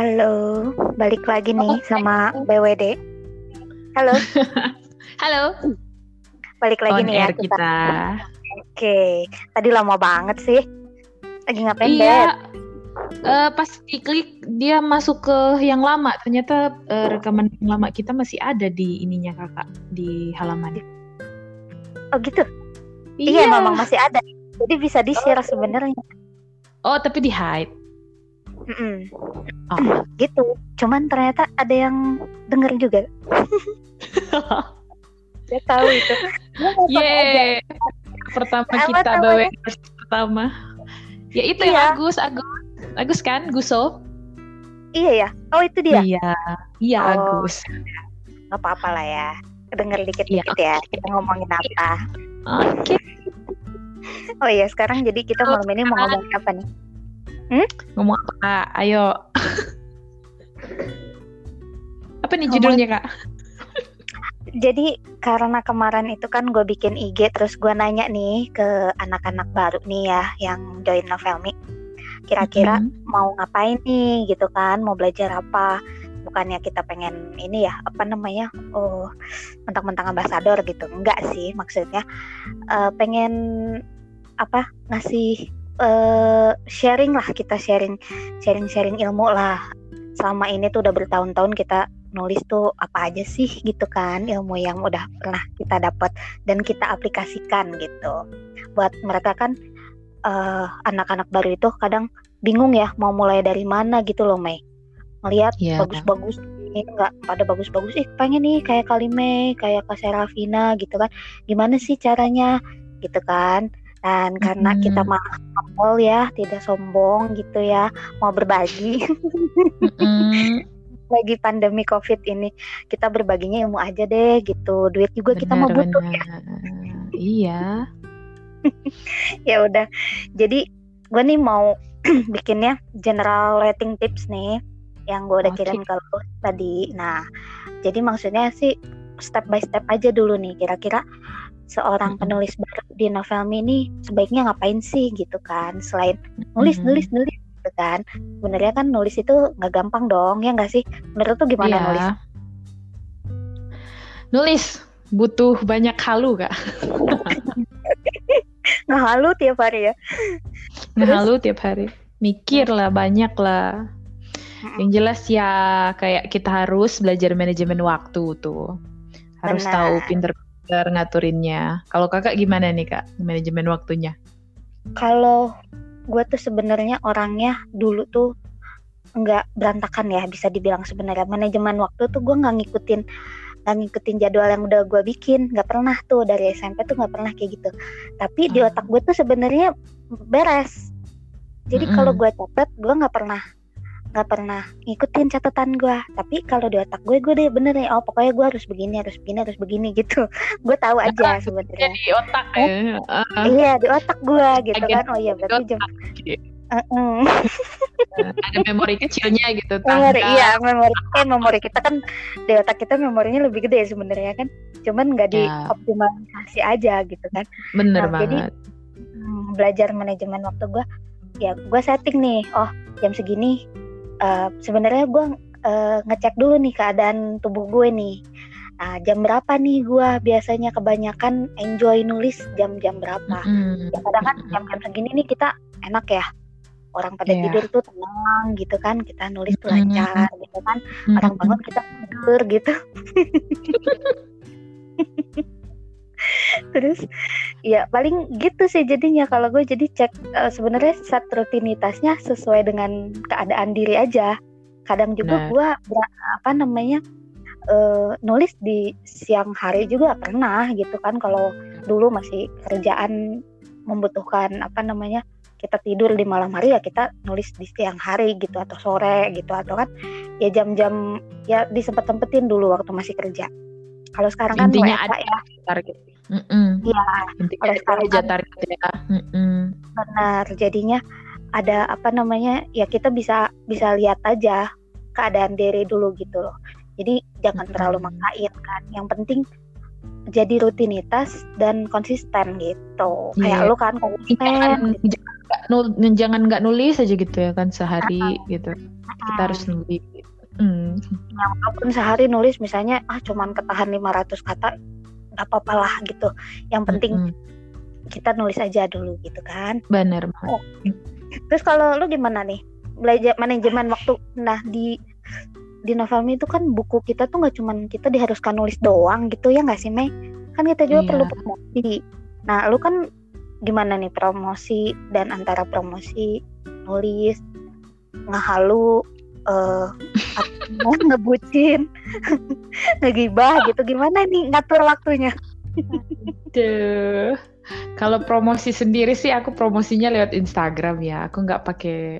Halo, balik lagi nih sama BWD. Halo, Halo, balik lagi on nih ya air kita. Oke, tadi lama banget sih. Lagi ngapain, Iya, eh, pas diklik dia masuk ke yang lama. Ternyata eh, rekaman yang lama kita masih ada di ininya kakak di halaman. Oh gitu? Iya, memang masih ada. Jadi bisa di-share sebenarnya. Oh, tapi di hide. Mm-mm. Oh. Gitu. Cuman ternyata ada yang denger juga. Dia tahu itu. Yeay. Pertama kita namanya? BW pertama. Ya itu Iya. yang Agus, Agus. Agus kan, Guso? Iya ya. Oh itu dia. Iya. Iya, Oh. Agus. Gak apa-apa lah ya. Denger Iya, dikit-dikit ya. Kita ngomongin apa. Oke. Oh iya, sekarang jadi kita malam ini mau ngomongin apa nih? Ngomong apa, Kak? Ayo. apa nih judulnya, Kak? Jadi karena kemarin itu kan gue bikin IG terus gue nanya nih ke anak-anak baru nih ya yang join Novelmi. Kira-kira Mm. mau ngapain nih gitu kan? Mau belajar apa? Bukannya kita pengen ini ya apa namanya? Oh, mentang-mentang ambasador gitu. Enggak sih maksudnya eh, pengen apa? ngasih eh, sharing lah kita sharing sharing-sharing ilmu lah. Selama ini tuh udah bertahun-tahun kita nulis tuh apa aja sih gitu kan ilmu yang udah pernah kita dapat dan kita aplikasikan gitu. Buat mereka kan eh, anak-anak baru itu kadang bingung ya mau mulai dari mana gitu loh Mei. Melihat Iya. bagus-bagus ini nggak? Pada bagus-bagus ih pengen nih kayak Kalime kayak Kak Serafina gitu kan. Gimana sih caranya? Gitu kan dan karena Mm-mm. kita mah humble ya tidak sombong gitu ya mau berbagi Mm-mm. lagi pandemi covid ini kita berbaginya ilmu aja deh gitu duit juga kita mau butuh ya. Iya. ya udah jadi gue nih mau bikinnya general rating tips nih yang gue udah Oke. kirim ke lo tadi nah jadi maksudnya sih step by step aja dulu nih kira-kira seorang penulis baru di novel ini sebaiknya ngapain sih gitu kan selain nulis nulis nulis gitu kan sebenarnya kan nulis itu nggak gampang dong ya nggak sih menurut tuh gimana Iya. nulis Nulis butuh banyak halu, Kak. nggak halu tiap hari ya Ngehalu tiap hari. Mikir lah, banyak lah. Yang jelas ya kayak kita harus belajar manajemen waktu tuh. Harus Benar. tahu pinter-pinter ngaturinnya. Kalau kakak gimana nih kak manajemen waktunya? kalau gue tuh sebenarnya orangnya dulu tuh nggak berantakan ya bisa dibilang sebenarnya manajemen waktu tuh gue nggak ngikutin nggak ngikutin jadwal yang udah gue bikin nggak pernah tuh dari SMP tuh nggak pernah kayak gitu tapi di Hmm. otak gue tuh sebenarnya beres jadi Mm-mm. kalau gue catat gue nggak pernah nggak pernah ngikutin catatan gue tapi kalau di otak gue gue deh bener nih oh pokoknya gue harus begini harus begini harus begini gitu gue tahu aja sebenarnya di otak ya. Ah, iya di otak gue gitu kan oh iya berarti jam Mm-mm. ada memori kecilnya gitu. memori tanggal. iya memori eh memori kita kan di otak kita memorinya lebih gede sebenarnya kan cuman nggak Ya. dioptimalisasi aja gitu kan Bener Nah, jadi- banget. Hmm, belajar manajemen waktu gue ya gue setting nih oh jam segini eh, sebenarnya gue eh, ngecek dulu nih keadaan tubuh gue nih. Nah, jam berapa nih gue biasanya kebanyakan enjoy nulis jam-jam berapa. Mm-mm. ya kadang kan jam-jam segini nih kita enak ya. Orang pada Iya. tidur tuh tenang gitu kan kita nulis tuh lancar gitu kan. Orang Mm-mm. bangun kita tidur gitu terus ya paling gitu sih jadinya. Kalau gue jadi cek eh, sebenarnya set rutinitasnya sesuai dengan keadaan diri aja. Kadang juga Benar. gue apa namanya eh, nulis di siang hari juga pernah gitu kan. Kalau dulu masih kerjaan membutuhkan apa namanya kita tidur di malam hari ya kita nulis di siang hari gitu atau sore gitu atau kan ya jam-jam ya disempet-sempetin dulu waktu masih kerja. Kalau sekarang kan Intinya WFH ada ya. target. Mm-mm. Iya, Intinya kalau ada sekarang aja kan- target ya. Mm-mm. benar jadinya ada apa namanya ya kita bisa bisa lihat aja keadaan diri dulu gitu loh jadi jangan Mm-mm. terlalu maksain kan yang penting jadi rutinitas dan konsisten gitu kayak Iya. lu kan konsisten gitu. jangan nggak nul jangan nggak nulis aja gitu ya kan sehari gitu kita harus nulis Hmm. Ya, walaupun sehari nulis misalnya ah cuman ketahan 500 kata nggak apa-apa lah gitu. Yang penting -hmm. kita nulis aja dulu gitu kan. Benar. Oh. Terus kalau lu gimana nih? Belajar manajemen waktu. Nah, di di novelmi itu kan buku kita tuh nggak cuman kita diharuskan nulis doang gitu ya nggak sih Mei? Kan kita juga iya. perlu promosi. Nah, lu kan gimana nih promosi dan antara promosi nulis ngehalu uh, ngebucin ngegibah gitu gimana nih ngatur waktunya Duh. Kalau promosi sendiri sih aku promosinya lewat Instagram ya. Aku nggak pakai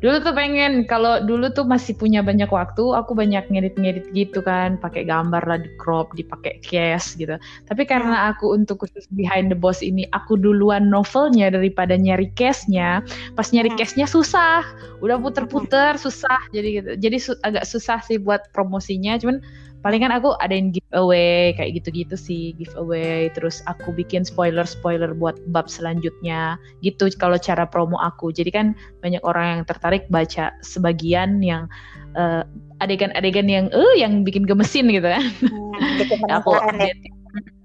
dulu tuh pengen kalau dulu tuh masih punya banyak waktu aku banyak ngedit-ngedit gitu kan pakai gambar lah di crop dipakai case gitu tapi karena hmm. aku untuk khusus behind the boss ini aku duluan novelnya daripada nyari case-nya pas nyari hmm. case-nya susah udah puter-puter susah jadi gitu jadi su agak susah sih buat promosinya cuman palingan aku ada yang giveaway kayak gitu-gitu sih giveaway terus aku bikin spoiler spoiler buat bab selanjutnya gitu kalau cara promo aku jadi kan banyak orang yang tertarik baca sebagian yang uh, adegan-adegan yang eh uh, yang bikin gemesin gitu kan hmm, aku ya.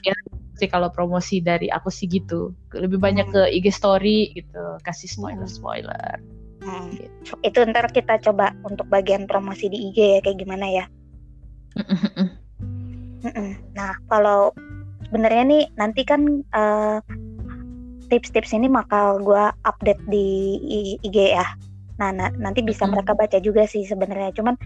ya sih kalau promosi dari aku sih gitu lebih banyak hmm. ke IG story gitu kasih spoiler spoiler hmm. gitu. itu ntar kita coba untuk bagian promosi di IG ya kayak gimana ya Nah, kalau sebenarnya nih nanti kan uh, tips-tips ini bakal gue update di IG ya. Nah, na nanti bisa mereka baca juga sih sebenarnya. Cuman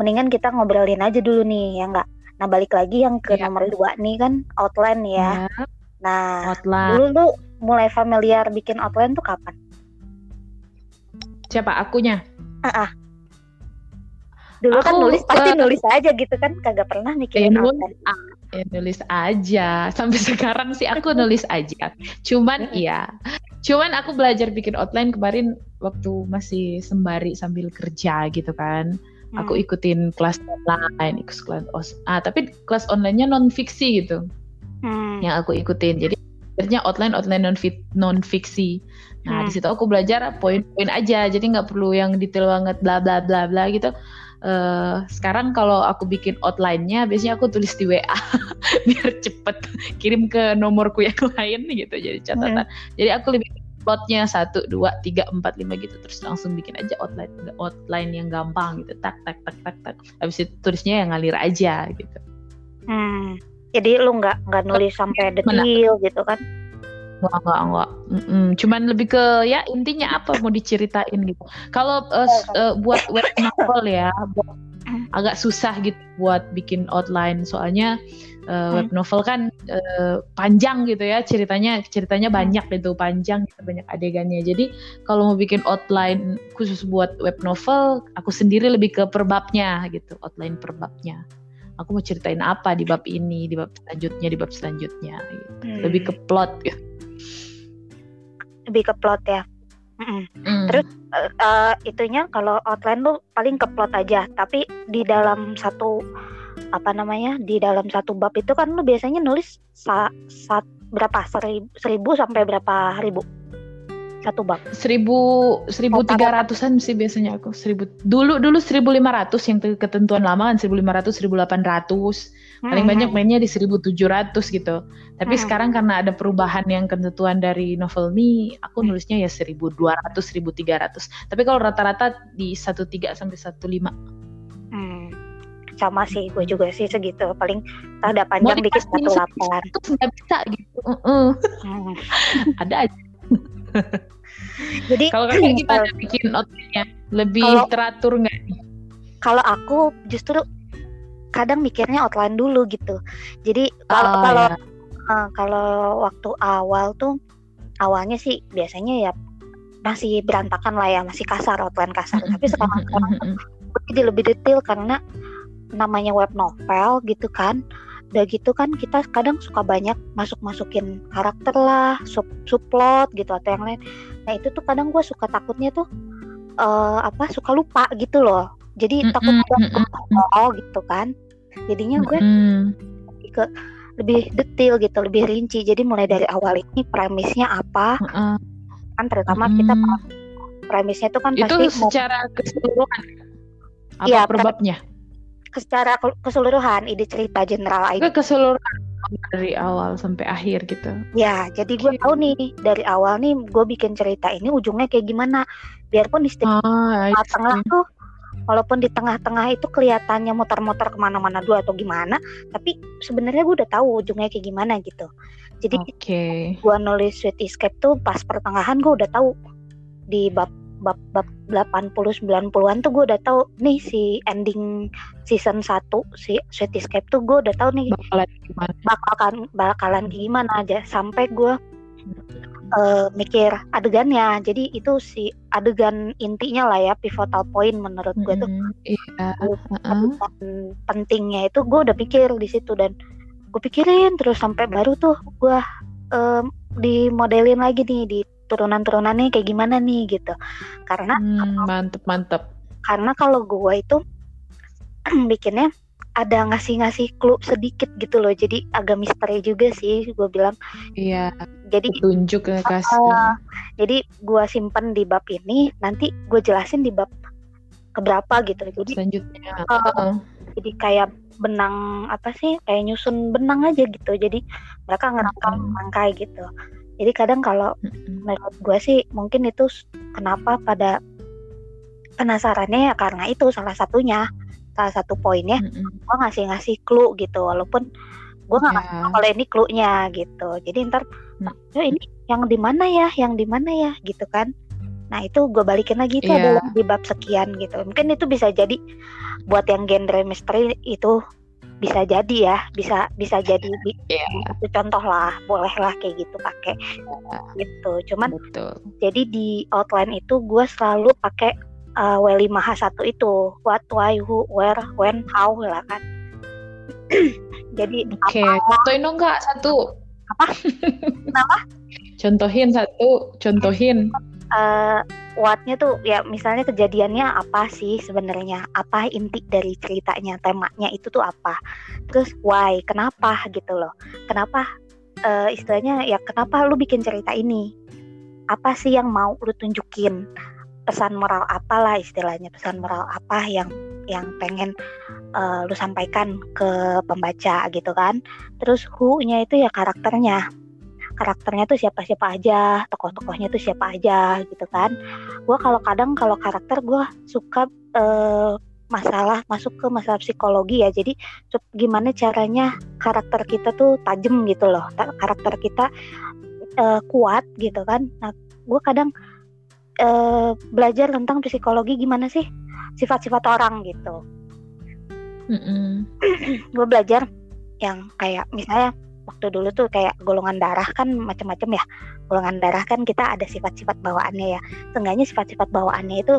mendingan kita ngobrolin aja dulu nih, ya nggak? Nah, balik lagi yang ke yeah. nomor dua nih kan outline ya. Yeah. Nah, outline. dulu lu mulai familiar bikin outline tuh kapan? Siapa akunya? Ah, uh -uh dulu kan nulis pasti uh, nulis aja gitu kan kagak pernah mikirin ya, nulis, ya, nulis aja. Sampai sekarang sih aku nulis aja. Cuman iya. Cuman aku belajar bikin outline kemarin waktu masih sembari sambil kerja gitu kan. Hmm. aku ikutin kelas online ikut kelas ah tapi kelas onlinenya non fiksi gitu. Hmm. yang aku ikutin. Jadi akhirnya outline outline non non fiksi nah hmm. di situ aku belajar poin-poin aja. Jadi nggak perlu yang detail banget bla bla bla bla gitu uh, sekarang kalau aku bikin outline-nya biasanya aku tulis di WA biar cepet kirim ke nomorku yang lain gitu jadi catatan. Hmm. Jadi aku lebih plotnya satu dua tiga empat lima gitu terus langsung bikin aja outline outline yang gampang gitu tak tak tak tak tak habis itu tulisnya yang ngalir aja gitu. Hmm. Jadi lu nggak nggak nulis sampai detail gitu kan? Enggak, enggak, enggak. Mm -mm. Cuman lebih ke ya intinya apa mau diceritain gitu. Kalau uh, uh, buat web novel ya, buat agak susah gitu buat bikin outline soalnya uh, web novel kan uh, panjang gitu ya ceritanya ceritanya banyak gitu panjang gitu, banyak adegannya jadi kalau mau bikin outline khusus buat web novel aku sendiri lebih ke perbabnya gitu outline perbabnya aku mau ceritain apa di bab ini di bab selanjutnya di bab selanjutnya gitu. hmm. lebih ke plot gitu lebih ke plot ya. Mm. Mm. Terus uh, uh, itunya kalau outline lu paling ke plot aja, tapi di dalam satu apa namanya di dalam satu bab itu kan lu biasanya nulis sa, sa berapa? Seribu, seribu sampai berapa ribu? Satu bab. Seribu seribu tiga ratusan sih biasanya aku. Seribu dulu dulu seribu lima ratus yang ketentuan lama kan. Seribu lima ratus seribu delapan ratus paling hmm. banyak mainnya di seribu tujuh ratus gitu tapi hmm. sekarang karena ada perubahan yang ketentuan dari novel ini aku hmm. nulisnya ya seribu dua ratus seribu tiga ratus tapi kalau rata-rata di satu tiga sampai satu lima hmm. sama sih gue juga sih segitu paling ada panjang dikit satu delapan nggak bisa gitu uh -uh. Hmm. ada aja Jadi kalau kayak gimana bikin outfitnya? Lebih kalau, teratur nggak? Kalau aku justru kadang mikirnya outline dulu gitu. Jadi kalau oh, kalau ya. uh, kalau waktu awal tuh awalnya sih biasanya ya masih berantakan lah ya, masih kasar outline kasar. Tapi sekarang sekarang jadi lebih detail karena namanya web novel gitu kan udah gitu kan kita kadang suka banyak masuk masukin karakter lah sub subplot gitu atau yang lain nah itu tuh kadang gue suka takutnya tuh uh, apa suka lupa gitu loh jadi mm -hmm. takut oh gitu kan jadinya gue mm -hmm. lebih ke lebih detail gitu lebih rinci jadi mulai dari awal ini premisnya apa mm -hmm. kan terutama kita Hmm. premisnya itu kan Itu pasti mau secara keseluruhan apa Iya, perbabnya? secara ke- keseluruhan ide cerita general Ke keseluruhan dari awal sampai akhir gitu. Ya, jadi gue Oke. tahu nih dari awal nih gue bikin cerita ini ujungnya kayak gimana. Biarpun di setiap Ah, I tengah tuh, walaupun di tengah-tengah itu kelihatannya muter-muter ke mana-mana dulu atau gimana, tapi sebenarnya gue udah tahu ujungnya kayak gimana gitu. Jadi Oke. gue nulis Sweet Escape tuh pas pertengahan gue udah tahu di bab bab bab 80 90-an tuh gue udah tahu nih si ending season 1 si Sweet Escape tuh gue udah tahu nih Bakalan gimana? bakalan bakalan gimana aja sampai gue eh, mikir adegannya jadi itu si adegan intinya lah ya pivotal point menurut gue tuh Mm-mm, Iya. heeh. adegan pentingnya itu gue udah pikir di situ dan gue pikirin terus sampai baru tuh gue em, dimodelin lagi nih di turunan-turunannya kayak gimana nih gitu karena Hmm, mantep mantep. karena kalau gue itu bikinnya ada ngasih-ngasih clue sedikit gitu loh jadi agak misteri juga sih gue bilang Iya. jadi Petunjuk ya kasih. Ah, jadi gua simpen di bab ini, nanti gue jelasin di bab keberapa gitu. Jadi Selanjutnya. Ah. heeh. jadi kayak benang apa sih? Kayak nyusun benang aja gitu. Jadi mereka ngerangkai ngerangkai gitu. Jadi kadang kalau menurut gue sih mungkin itu kenapa pada penasarannya ya karena itu salah satunya salah satu poinnya Mm-mm. gue ngasih ngasih clue gitu walaupun gue nggak ngasih Ya. tahu kalau ini clue-nya gitu jadi ntar Hmm. "Oh, ini yang di mana ya yang di mana ya gitu kan nah itu gue balikin lagi itu Iya. adalah di bab sekian gitu mungkin itu bisa jadi buat yang genre misteri itu bisa jadi ya bisa bisa jadi Iya. itu contoh lah boleh lah kayak gitu pakai gitu cuman Betul. jadi di outline itu gue selalu pakai uh, W5H1 itu. What why who where when how lah kan. Jadi Oke, contohin dong kak satu. Apa? Kenapa? Contohin satu, contohin. what-nya tuh ya misalnya kejadiannya apa sih sebenarnya? Apa inti dari ceritanya temanya itu tuh apa? Terus why? Kenapa? Gitu loh. Kenapa eh, istilahnya ya kenapa lu bikin cerita ini? Apa sih yang mau lu tunjukin pesan moral apalah istilahnya pesan moral apa yang yang pengen eh, lu sampaikan ke pembaca gitu kan terus who-nya itu ya karakternya karakternya tuh siapa-siapa aja, tokoh-tokohnya tuh siapa aja gitu kan. Gue kalau kadang kalau karakter gue suka eh, masalah masuk ke masalah psikologi ya. Jadi gimana caranya karakter kita tuh tajam gitu loh, karakter kita eh, kuat gitu kan. Nah, gue kadang eh, belajar tentang psikologi gimana sih sifat-sifat orang gitu. Mm-mm. gue belajar yang kayak misalnya waktu dulu tuh kayak golongan darah kan macam-macam ya golongan darah kan kita ada sifat-sifat bawaannya ya seenggaknya sifat-sifat bawaannya itu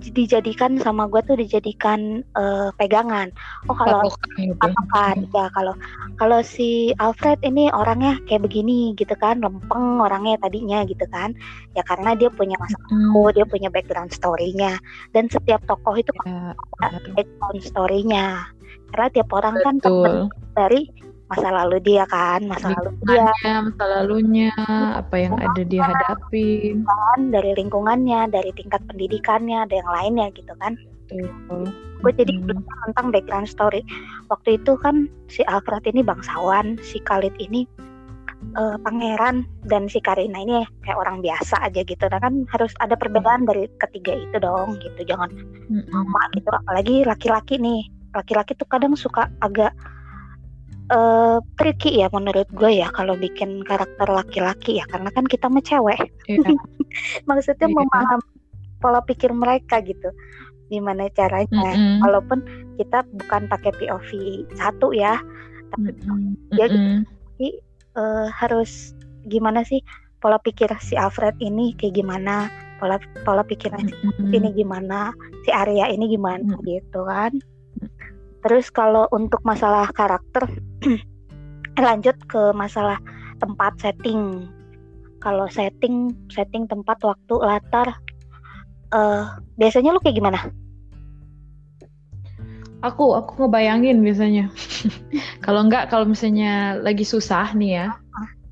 dijadikan sama gue tuh dijadikan eh, pegangan. Oh kalau Patokan gitu. patokan ya kalau kalau si Alfred ini orangnya kayak begini gitu kan lempeng orangnya tadinya gitu kan. Ya karena dia punya masa lalu dia punya background story-nya. Dan setiap tokoh itu ya, ada background story-nya. Karena tiap orang kan betul. terbentuk dari masa lalu dia kan masa lalu dia. Masa lalunya, apa yang ada dia hadapin. kan dari lingkungannya dari tingkat pendidikannya ada yang lainnya gitu kan. Betul. gue jadi belajar tentang background story. Waktu itu kan si Alfred ini bangsawan si Khalid ini eh, pangeran dan si Karina ini kayak orang biasa aja gitu. Nah kan harus ada perbedaan dari ketiga itu dong gitu. Jangan Mm-mm. sama gitu. Apalagi laki-laki nih. Laki-laki tuh kadang suka agak eh tricky ya menurut gue ya kalau bikin karakter laki-laki ya karena kan kita mah cewek Iya. maksudnya Iya. memahami pola pikir mereka gitu gimana caranya Mm-mm. walaupun kita bukan pakai POV satu ya tapi Mm-mm. Jadi- Mm-mm. eh, harus gimana sih pola pikir si Alfred ini kayak gimana pola pola pikirnya si Mm-mm. ini gimana si Arya ini gimana Hmm. gitu kan terus kalau untuk masalah karakter lanjut ke masalah tempat setting kalau setting setting tempat waktu latar eh biasanya lu kayak gimana Aku aku ngebayangin biasanya. kalau enggak kalau misalnya lagi susah nih ya.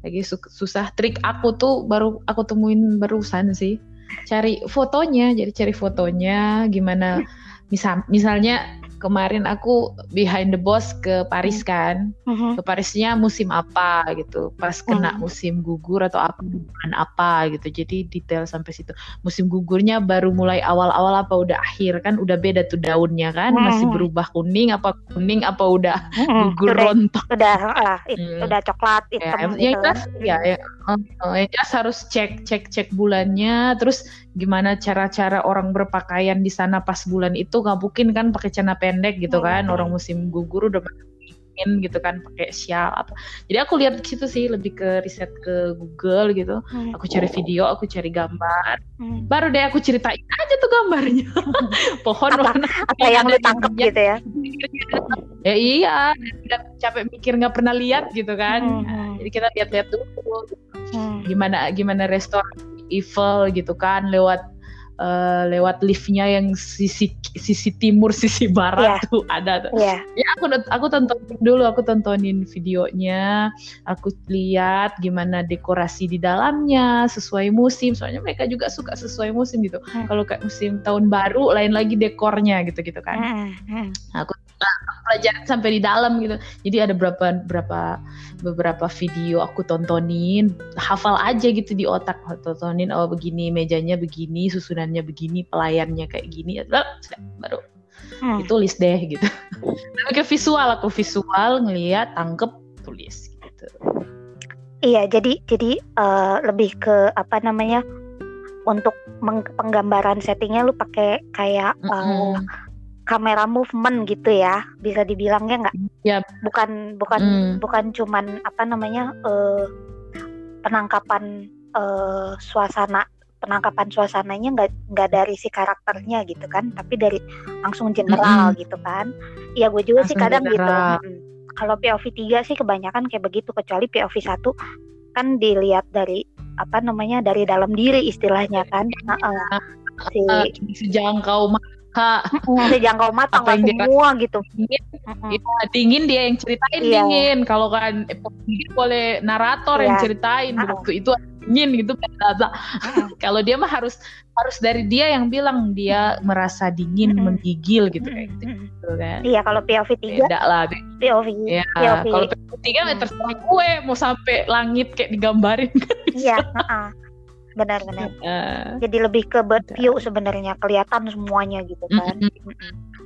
lagi su- susah trik aku tuh baru aku temuin barusan sih cari fotonya jadi cari fotonya gimana misal misalnya kemarin aku behind the boss ke Paris kan Mhm. ke Parisnya musim apa gitu pas kena Hmm. musim gugur atau apa bulan apa gitu jadi detail sampai situ musim gugurnya baru mulai awal-awal apa udah akhir kan udah beda tuh daunnya kan masih Hmm. berubah kuning apa kuning apa udah Mhm. gugur Udah, rontok udah, ah, it- Hmm. udah coklat ya, hitam yang gitu jelas kan. ya, ya yang jelas harus cek cek cek bulannya terus gimana cara-cara orang berpakaian di sana pas bulan itu nggak mungkin kan pakai celana pendek gitu Hmm, kan orang musim gugur udah dingin gitu kan pakai shawl apa jadi aku lihat ke situ sih lebih ke riset ke Google gitu Hmm. aku cari video aku cari gambar Hmm. baru deh aku ceritain aja tuh gambarnya pohon Apa- warna Apa yang lu minyak. gitu ya? ya iya udah capek mikir nggak pernah lihat gitu kan Hmm, hmm. jadi kita lihat-lihat dulu Hmm. gimana gimana restoran Eiffel gitu kan lewat eh, lewat liftnya yang sisi sisi timur sisi barat Iya. tuh ada tuh. Iya. Ya aku aku tontonin dulu, aku tontonin videonya, aku lihat gimana dekorasi di dalamnya sesuai musim. Soalnya mereka juga suka sesuai musim gitu. Hmm. Kalau kayak musim tahun baru, lain lagi dekornya gitu-gitu kan. Hmm, hmm. Pelajaran sampai di dalam gitu. Jadi ada berapa berapa beberapa video aku tontonin, hafal aja gitu di otak, tontonin oh begini mejanya begini, susunannya begini, pelayannya kayak gini, Lah, baru Hmm. ditulis deh gitu. Tapi ke visual aku visual ngeliat, tangkep, tulis gitu. Iya, jadi jadi eh, lebih ke apa namanya untuk penggambaran settingnya lu pakai kayak eh, Mm-mm. Kamera movement gitu ya, bisa dibilangnya nggak? Iya. Bukan bukan Mm. bukan cuman apa namanya eh, penangkapan eh, suasana penangkapan suasananya nggak nggak dari si karakternya gitu kan, tapi dari langsung general gitu kan. Iya, gue juga sih Langsung kadang gitu. general. Mm. Kalau POV 3 sih kebanyakan kayak begitu, kecuali POV 1 kan dilihat dari apa namanya dari dalam diri istilahnya kan. Heeh. si Eh, sejangkau mata, sejangkau mata apa nggak yang dia semua gitu. dingin, ya, dingin dia yang ceritain Iya. dingin. Kalau kan eh, dingin boleh narator yang Iya. ceritain Uh-uh. waktu itu dingin gitu. Mm-mm. Kalau dia mah harus harus dari dia yang bilang dia merasa dingin, Mm-mm. menggigil gitu kayak gitu, gitu kan. Iya kalau POV 3 Beda lah. POV Ya, POV. kalau tiga Hmm. meter terserah gue mau sampai langit kayak digambarin kan Iya, heeh. Benar-benar. Eh, Jadi lebih ke bird view sebenarnya kelihatan semuanya gitu kan. mm-mm.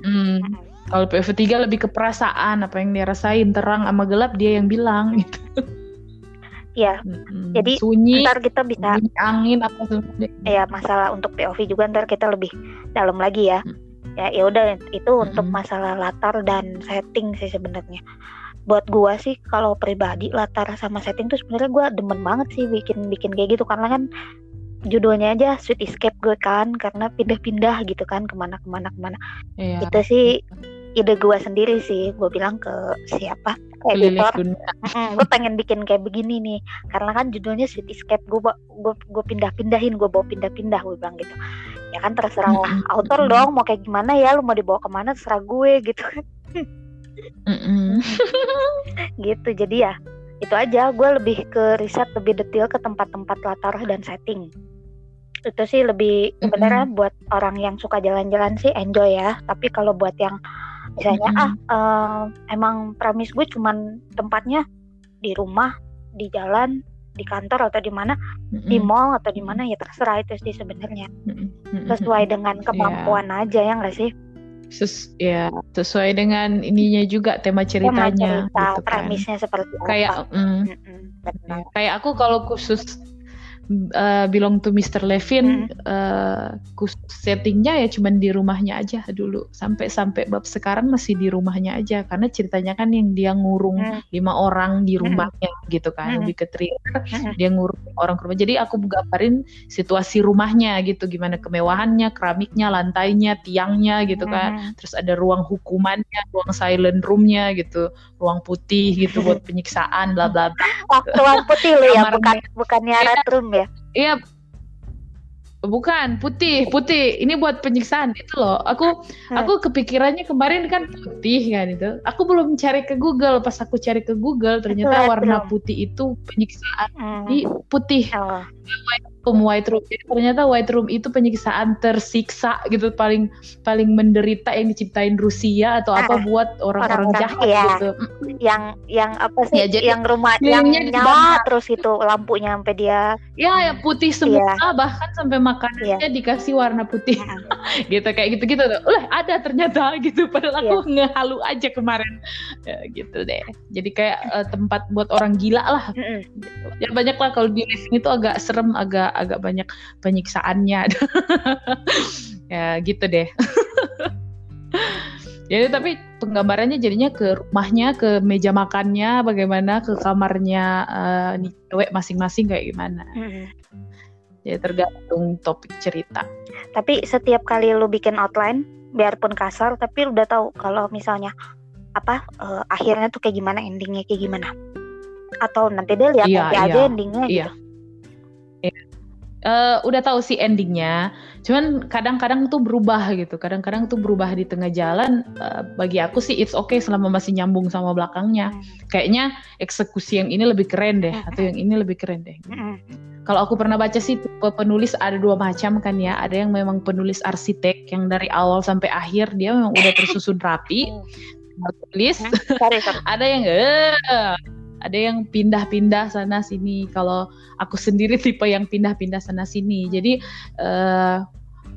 Hmm. Mm-mm. Kalau PV3 lebih ke perasaan apa yang dia rasain terang sama gelap dia yang bilang gitu. Iya, Mm-mm. Jadi, sunyi, ntar kita bisa angin apa tuh. ya masalah untuk POV juga ntar kita lebih dalam lagi ya. Hmm. Ya ya udah itu untuk Mm-mm. masalah latar dan setting sih sebenarnya. Buat gua sih kalau pribadi latar sama setting tuh sebenarnya gua demen banget sih bikin bikin kayak gitu. Karena kan judulnya aja Sweet Escape gue kan karena pindah-pindah gitu kan ke mana ke mana ke mana. Iya. itu sih ide gua sendiri sih. Gue bilang ke siapa? Ke editor. Dunia. gue pengen bikin kayak begini nih. Karena kan judulnya Sweet Escape gue gue gue pindah-pindahin gue bawa pindah-pindah gue bilang gitu. Ya kan terserah lah author dong mau kayak gimana ya lu mau dibawa ke mana terserah gue gitu. kan Mm-mm. gitu jadi ya itu aja gue lebih ke riset lebih detail ke tempat-tempat latar dan setting itu sih lebih sebenarnya buat orang yang suka jalan-jalan sih enjoy ya tapi kalau buat yang misalnya Mm-mm. ah eh, emang premis gue cuman tempatnya di rumah di jalan di kantor atau di mana di Mm-mm. mall atau di mana ya terserah itu sih sebenarnya. Mm-mm. sesuai dengan Iya. kemampuan aja ya nggak sih Ses- ya sesuai dengan ininya juga tema Tema ceritanya cerita gitu kan. premisnya seperti kayak mm, benar. ya, kayak aku kalau khusus uh, belong to Mr. Levin uh, khusus settingnya ya cuman di rumahnya aja dulu sampai sampai bab sekarang masih di rumahnya aja karena ceritanya kan yang dia ngurung Mm. lima orang di Mm. rumahnya gitu kan Mm. lebih ke thriller Mm-mm. dia ngurung orang ke rumah jadi aku gambarin situasi rumahnya gitu gimana kemewahannya keramiknya lantainya tiangnya gitu kan terus ada ruang hukumannya ruang silent roomnya gitu ruang putih gitu buat penyiksaan bla bla bla ruang putih lo ya, bukan bukannya red room ya? Iya Bukan putih, putih. Ini buat penyiksaan itu loh. Aku Hmm. aku kepikirannya kemarin kan putih kan itu. Aku belum cari ke Google. Pas aku cari ke Google ternyata warna putih itu penyiksaan Hmm. di putih. Room White Room. Jadi ternyata White Room itu penyiksaan tersiksa gitu paling paling menderita yang diciptain Rusia atau apa Ah, buat orang-orang jahat iya. gitu. yang yang apa sih? Ya, jadi yang rumah yang nyala terus itu lampunya sampai dia. Ya, yang putih semua bahkan sampai makanannya dikasih warna putih. Iya. gitu kayak gitu-gitu tuh. Lah, ada ternyata gitu padahal aku ngehalu aja kemarin. Ya, gitu deh. Jadi kayak eh, tempat buat orang gila lah. Mm-mm. Gitu. Ya banyak lah kalau di living itu agak serem, agak agak banyak penyiksaannya. ya gitu deh. Jadi tapi penggambarannya jadinya ke rumahnya, ke meja makannya, bagaimana ke kamarnya eh, nih cewek masing-masing kayak gimana. Mm-mm. Jadi tergantung topik cerita. Tapi setiap kali lu bikin outline, biarpun kasar, tapi lu udah tahu kalau misalnya apa eh, akhirnya tuh kayak gimana, endingnya kayak gimana. Atau nanti deh lihat Iya, nanti iya, aja endingnya iya. gitu. Eh, udah tahu sih endingnya, cuman kadang-kadang tuh berubah gitu. Kadang-kadang tuh berubah di tengah jalan. Eh, bagi aku sih it's okay selama masih nyambung sama belakangnya. Kayaknya eksekusi yang ini lebih keren deh, atau yang ini lebih keren deh. Kalau aku pernah baca sih penulis ada dua macam kan ya. Ada yang memang penulis arsitek yang dari awal sampai akhir dia memang udah tersusun rapi, tulis. Sorry. Ada yang eh ada yang pindah-pindah sana sini. Kalau aku sendiri tipe yang pindah-pindah sana sini. Jadi eh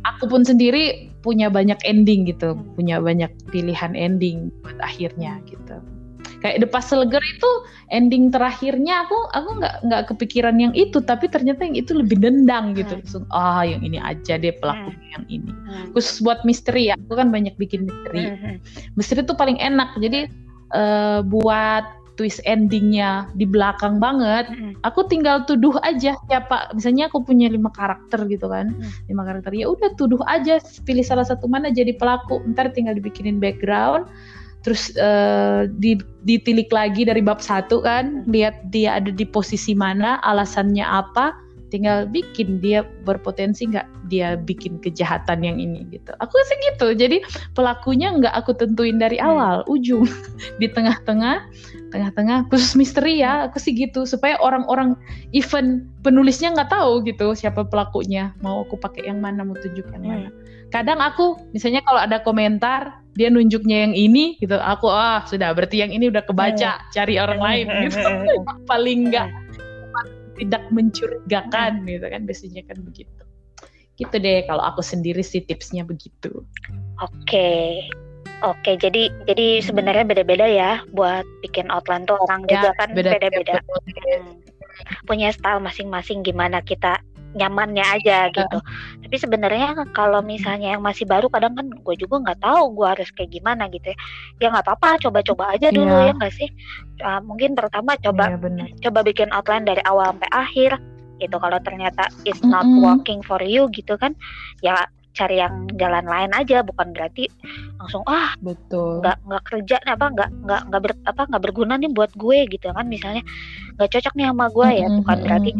aku pun sendiri punya banyak ending gitu, punya banyak pilihan ending buat akhirnya gitu. Kayak The Puzzle Girl itu ending terakhirnya aku aku nggak nggak kepikiran yang itu, tapi ternyata yang itu lebih dendang gitu. Hmm. Langsung ah yang ini aja deh pelakunya yang ini. Hmm. Khusus buat misteri ya, aku kan banyak bikin misteri misteri itu paling enak jadi eh, buat twist endingnya di belakang banget Mm-mm. aku tinggal tuduh aja siapa misalnya aku punya lima karakter gitu kan Hmm. lima karakter ya udah tuduh aja pilih salah satu mana jadi pelaku ntar tinggal dibikinin background terus di- ditilik lagi dari bab satu kan lihat dia ada di posisi mana alasannya apa tinggal bikin dia berpotensi nggak dia bikin kejahatan yang ini gitu. Aku sih gitu. Jadi pelakunya nggak aku tentuin dari Hmm. awal ujung. Di tengah-tengah tengah-tengah khusus misteri ya aku sih gitu. Supaya orang-orang even penulisnya nggak tahu gitu siapa pelakunya. Mau aku pakai yang mana mau tunjuk yang mana. Kadang aku misalnya kalau ada komentar dia nunjuknya yang ini gitu. Aku ah sudah berarti yang ini udah kebaca cari orang lain. Gitu. Paling nggak tidak mencurigakan gitu kan biasanya kan begitu gitu deh kalau aku sendiri sih tipsnya begitu Oke. Oke, jadi jadi sebenarnya beda-beda ya buat bikin outline tuh orang Ya, juga kan beda- beda-beda. beda- Hmm. Punya style masing-masing gimana kita nyamannya aja gitu. Tapi sebenarnya kalau misalnya yang masih baru kadang kan gue juga nggak tahu gue harus kayak gimana gitu ya. Ya nggak apa-apa, coba-coba aja dulu Iya. ya nggak sih. Ah, mungkin pertama coba Iya, benar coba bikin outline dari awal sampai akhir gitu kalau ternyata it's not Mm-mm. working for you gitu kan ya cari yang jalan lain aja bukan berarti langsung ah betul nggak nggak kerja nih, apa nggak nggak nggak ber, apa nggak berguna nih buat gue gitu kan misalnya nggak cocok nih sama gue ya Mm-mm, bukan berarti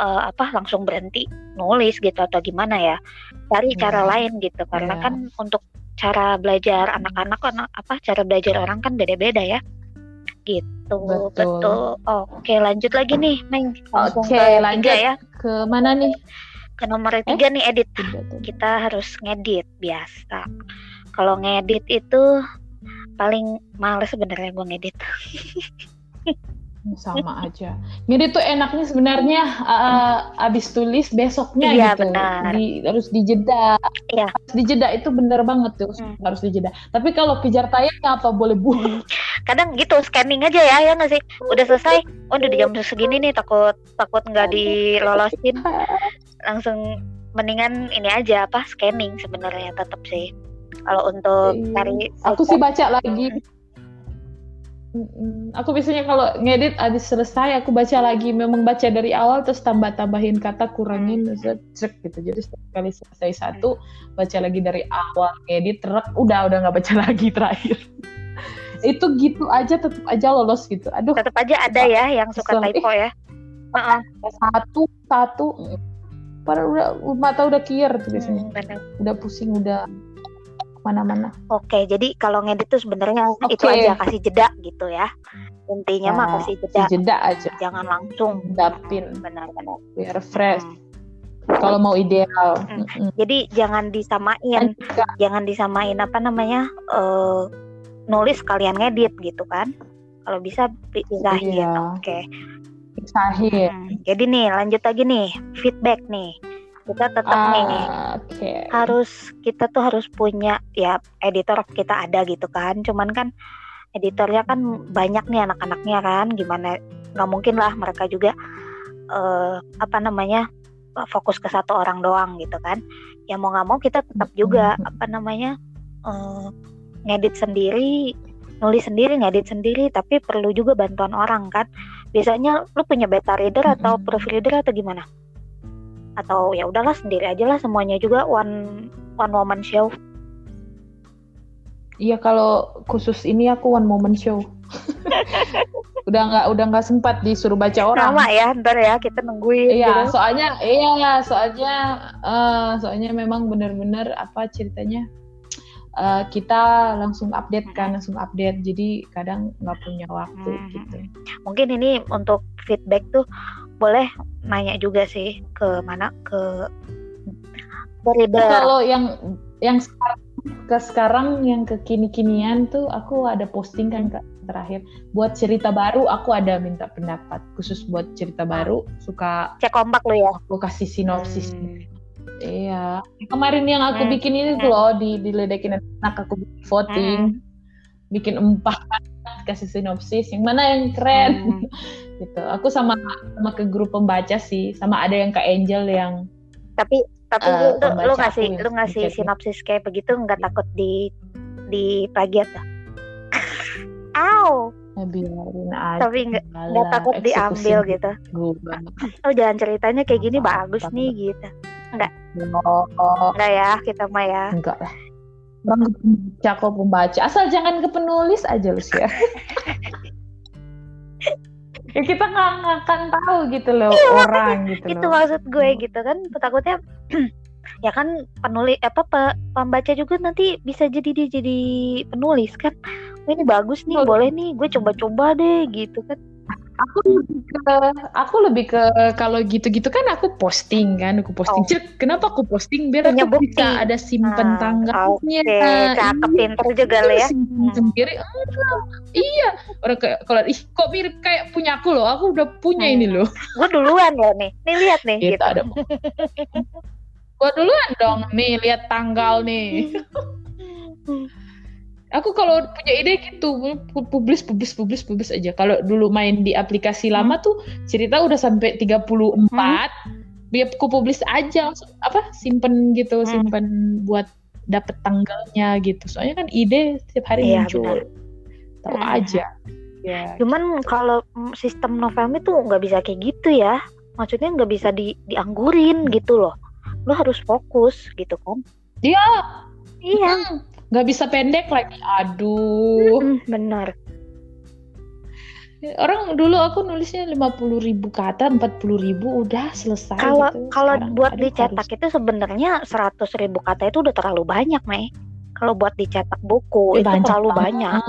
eh, apa langsung berhenti nulis gitu atau gimana ya. Cari cara Iya. lain gitu karena Iya. kan untuk cara belajar anak-anak kan apa cara belajar orang kan beda-beda ya. Gitu Betul. betul. Oke lanjut lagi nih Meng Oke, ke tiga lanjut. ya? ke mana nih? Ke nomor tiga nih edit. Kita harus ngedit biasa. Kalau ngedit itu paling males sebenarnya gue ngedit sama aja. Ngedit tuh enaknya sebenarnya uh, abis tulis besoknya Iya, gitu. benar. Di, harus dijeda. Iya. Harus dijeda itu bener banget tuh Hmm. harus dijeda. Tapi kalau kejar tayangnya apa boleh buang? kadang gitu scanning aja ya ya nggak sih udah selesai oh udah di jam segini nih takut takut nggak dilolosin langsung mendingan ini aja apa scanning sebenarnya tetap sih kalau untuk Iya. cari Aku sih baca lagi. Mm-mm. Aku biasanya kalau ngedit habis selesai aku baca lagi. Memang baca dari awal terus tambah tambahin kata kurangin terus cek gitu. Jadi setiap kali selesai satu baca lagi dari awal ngedit truk udah udah nggak baca lagi terakhir. Itu gitu aja tetap aja lolos gitu. Aduh. Tetap aja ada ya yang suka typo ya. Heeh. satu satu. Padahal udah mata udah kier tuh biasanya. Hmm, bener. Udah pusing, udah mana-mana. Oke, jadi kalau ngedit tuh sebenarnya Oke. itu aja kasih jeda gitu ya. Intinya mah Ya, kasih Si jeda, jeda aja, jangan langsung. dapin Benar-benar. biar fresh. Hmm. Kalau mau ideal. Hmm. Mm-mm. Jadi jangan disamain, Dan juga jangan disamain apa namanya eh, nulis kalian ngedit gitu kan. Kalau bisa pisahin. Iya. Oke. pisahin. Hmm, Jadi nih lanjut lagi nih feedback nih. Kita tetap nih Ah, Oke. harus kita tuh harus punya ya editor kita ada gitu kan. Cuman kan editornya kan banyak nih anak-anaknya kan. Gimana nggak mungkin lah mereka juga eh, apa namanya fokus ke satu orang doang gitu kan. Ya mau nggak mau kita tetap juga apa namanya eh, ngedit sendiri, nulis sendiri, ngedit sendiri. Tapi perlu juga bantuan orang kan. Biasanya lu punya beta reader atau Mm-mm. proofreader atau gimana? Atau ya udahlah sendiri aja lah semuanya juga one one woman show. Iya kalau khusus ini aku one moment show. udah nggak udah nggak sempat disuruh baca orang. Nama ya, ntar ya kita nungguin Iya, gitu. soalnya iya, soalnya eh, soalnya memang benar-benar apa ceritanya eh, kita langsung update kan, langsung update. Jadi kadang nggak punya waktu Hmm. gitu. Mungkin ini untuk feedback tuh boleh nanya juga sih ke mana ke reader. Kalau yang yang sekarang ke sekarang yang ke kini-kinian tuh aku ada posting kan Kak, terakhir buat cerita baru aku ada minta pendapat khusus buat cerita baru suka Cek kompak lu ya. aku kasih sinopsis Hmm. Iya. Kemarin yang aku Hmm. bikin ini tuh loh di diledekin anak aku bikin voting, bikin empat kasih sinopsis yang mana yang keren Hmm. gitu. Aku sama sama ke grup pembaca sih, sama ada yang ke Angel yang Tapi tapi Eh, lu, lu, ngasih aku lu ngasih sedikit. sinopsis kayak begitu nggak takut di di plagiat ya? Aw, ya biarin aja. tapi nggak takut diambil gitu. gue. Oh jangan ceritanya kayak gini bagus nih gitu. Oh, Enggak ya kita mah ya. enggak lah. Orang ke pembaca kok pembaca, asal jangan ke penulis aja lu sih ya. ya kita nggak akan tahu gitu loh orang gitu itu loh. maksud gue gitu kan takutnya ya kan penulis apa pe- pembaca juga nanti bisa jadi dia jadi penulis kan ini bagus nih Oh. boleh nih gue coba-coba deh gitu kan aku lebih ke aku lebih ke kalau gitu-gitu kan aku posting kan aku posting. Oh. Cek, kenapa aku posting? Biar Punya aku bukti. bisa ada simpen Ah, tanggalnya oke cakep pinter juga lo ya. Hmm. sendiri. Enggak. Iya. Orang kayak kalau ih kok mirip kayak punya aku loh? Aku udah punya Hmm. ini loh. Gue duluan ya nih. Nih lihat nih gitu gitu. ada gua duluan dong nih lihat tanggal nih aku kalau punya ide gitu pu- publis publis publis publis aja. Kalau dulu main di aplikasi lama tuh cerita udah sampai 34 biar aku publis aja. Langsung apa simpen gitu Hmm. simpen buat dapet tanggalnya gitu. Soalnya kan ide setiap hari Iya, muncul. benar. tahu Hmm. aja. Ya. Cuman kalau sistem novel itu nggak bisa kayak gitu ya. Maksudnya nggak bisa di dianggurin gitu loh. Lo harus fokus gitu kan Iya. iya. Hmm, nggak bisa pendek lagi aduh Hmm, benar orang dulu aku nulisnya 50.000 ribu kata 40.000 ribu udah selesai kalau gitu. kalau Sekarang, buat aduh, dicetak harus- itu sebenarnya 100 ribu kata itu udah terlalu banyak Mei kalau buat dicetak buku itu banyak terlalu banget. banyak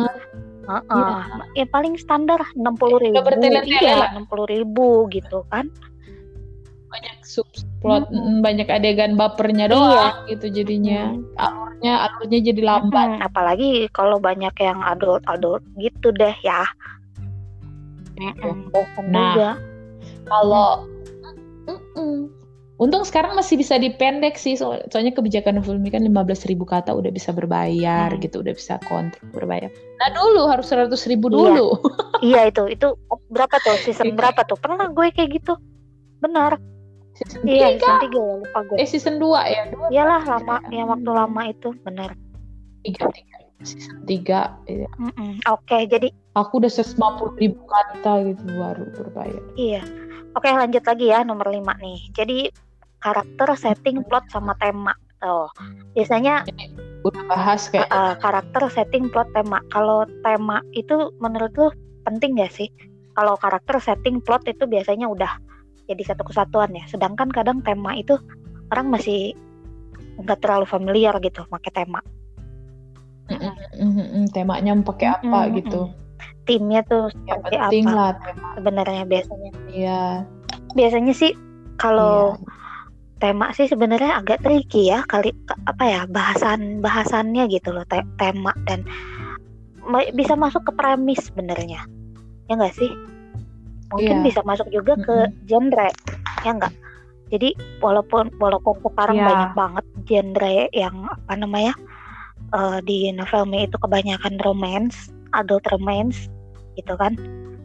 Heeh. Iya. ya paling standar 60 ribu bertele-tele iya lah. 60 ribu gitu kan banyak subplot Mm-mm. mm, banyak adegan bapernya Iya. doang gitu jadinya alurnya alurnya jadi lambat Mm, apalagi kalau banyak yang adult adult gitu deh ya bosan Nah. juga kalau Mm-mm. untung sekarang masih bisa dipendek sih so- soalnya kebijakan Fulmi kan 15.000 ribu kata udah bisa berbayar Hmm. gitu udah bisa kontrak berbayar nah dulu harus 100.000 ribu Iya. dulu iya itu itu berapa tuh season Iya. berapa tuh pernah gue kayak gitu benar season iya tiga. season tiga ya lupa gue eh season 2 ya dua iyalah lama Ya. yang waktu lama itu benar tiga tiga season tiga iya. Mm-mm. oke jadi aku udah 150 ribu kata gitu baru berbayar Iya. Oke, lanjut lagi ya nomor 5 nih. Jadi karakter, setting, plot sama tema. Tuh. Biasanya udah bahas kayak uh, karakter, setting, plot, tema. Kalau tema itu menurut lu penting gak sih? Kalau karakter, setting, plot itu biasanya udah jadi satu kesatuan ya. Sedangkan kadang tema itu orang masih nggak terlalu familiar gitu pakai tema. Mm-mm, temanya mau pakai apa Mm-mm, gitu. timnya tuh yang seperti penting apa? lah tema. Sebenarnya biasanya. Iya. Biasanya sih kalau iya. tema sih sebenarnya agak tricky ya kali apa ya bahasan bahasannya gitu loh te- tema dan bisa masuk ke premis sebenarnya. Ya enggak sih mungkin Iya. bisa masuk juga ke genre ya enggak jadi walaupun walaupun sekarang Iya. banyak banget genre yang apa namanya eh, di novel Me itu kebanyakan romance adult romance gitu kan?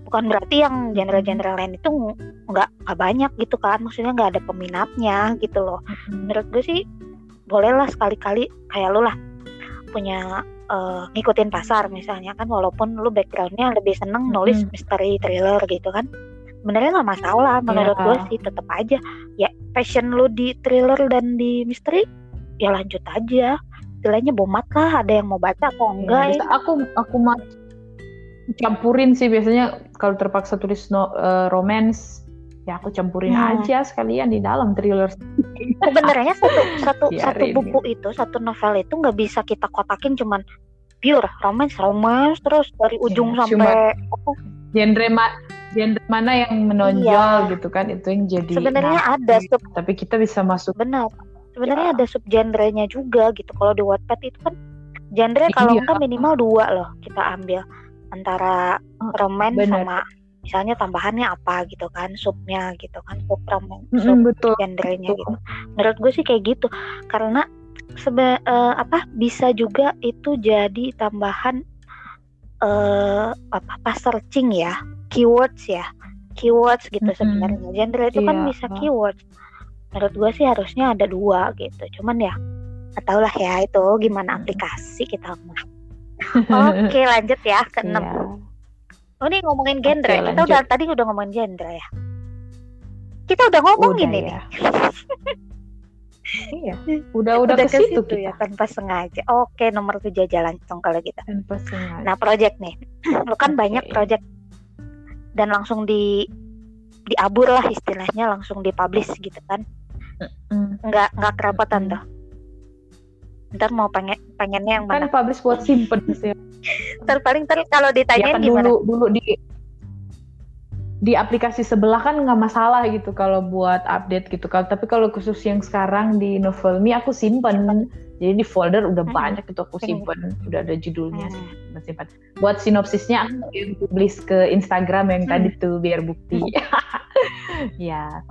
Bukan berarti yang genre-genre lain itu nggak nggak banyak gitu kan? Maksudnya nggak ada peminatnya gitu loh. Menurut gue sih bolehlah sekali-kali kayak lu lah punya eh, ngikutin pasar misalnya kan walaupun lu backgroundnya lebih seneng nulis Mm-mm. misteri thriller gitu kan. Sebenarnya nggak masalah menurut Iya. gue sih tetap aja. Ya passion lu di thriller dan di misteri ya lanjut aja. Istilahnya bomat lah ada yang mau baca atau Iya, enggak bisa. aku aku mah campurin sih biasanya kalau terpaksa tulis no, eh, romance ya aku campurin Hmm. aja sekalian di dalam thriller sebenarnya satu satu satu buku itu satu novel itu nggak bisa kita kotakin cuman pure romance romance terus dari ujung Iya, sampai apa genre ma genre mana yang menonjol gitu kan itu yang jadi Iya. sebenarnya nah, ada sub tapi kita bisa masuk benar sebenarnya Ya. ada sub genrenya juga gitu kalau di Wattpad itu kan genre kalau Iya. enggak minimal dua loh kita ambil antara Oh, romance sama misalnya tambahannya apa gitu kan subnya gitu kan sub romance sub Mm-mm, betul betul. gitu. Menurut gue sih kayak gitu. Karena sebe eh, apa bisa juga itu jadi tambahan eh apa pas searching ya, keywords ya. Keywords gitu Mm-mm. sebenarnya. Genre itu kan Iya. bisa keywords. Menurut gue sih harusnya ada dua gitu. Cuman ya tahu lah ya itu gimana aplikasi kita mah. Oke lanjut ya ke enam. Iya. Oh ini ngomongin genre. Oke, kita udah tadi udah ngomongin genre ya. Kita udah ngomongin Udah ini. ya. iya udah udah, ke situ kita ya tanpa sengaja. Oke, nomor tujuh aja langsung kalau gitu. tanpa sengaja Nah, project nih. Lu kan Oke. banyak project dan langsung di diabur lah istilahnya langsung dipublish gitu kan. Mm. Nggak nggak kerepotan tuh. Ntar mau pengen pengennya yang kan mana? publish buat simpen sih Ntar paling ntar kalau ya ditanyain kan gimana? dulu dulu di di aplikasi sebelah kan nggak masalah gitu kalau buat update gitu kalau tapi kalau khusus yang sekarang di Novelme aku simpen jadi di folder udah Hmm. banyak itu aku simpen udah ada judulnya Hmm. simpen simpen buat sinopsisnya aku yang publish ke Instagram yang Hmm. tadi tuh biar bukti ya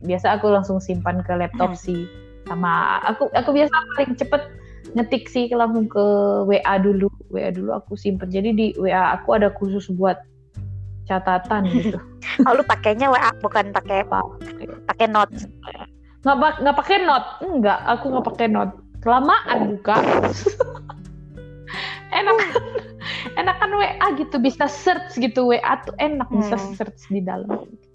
biasa aku langsung simpan ke laptop Hmm. sih sama aku aku biasa paling cepet ngetik sih langsung ke WA dulu WA dulu aku simpen jadi di WA aku ada khusus buat catatan gitu Oh, lu pakainya WA bukan pakai pakai notes. nggak nggak pakai note enggak aku nggak pakai note kelamaan buka enak enakan WA gitu bisa search gitu WA tuh enak bisa Hmm. search di dalam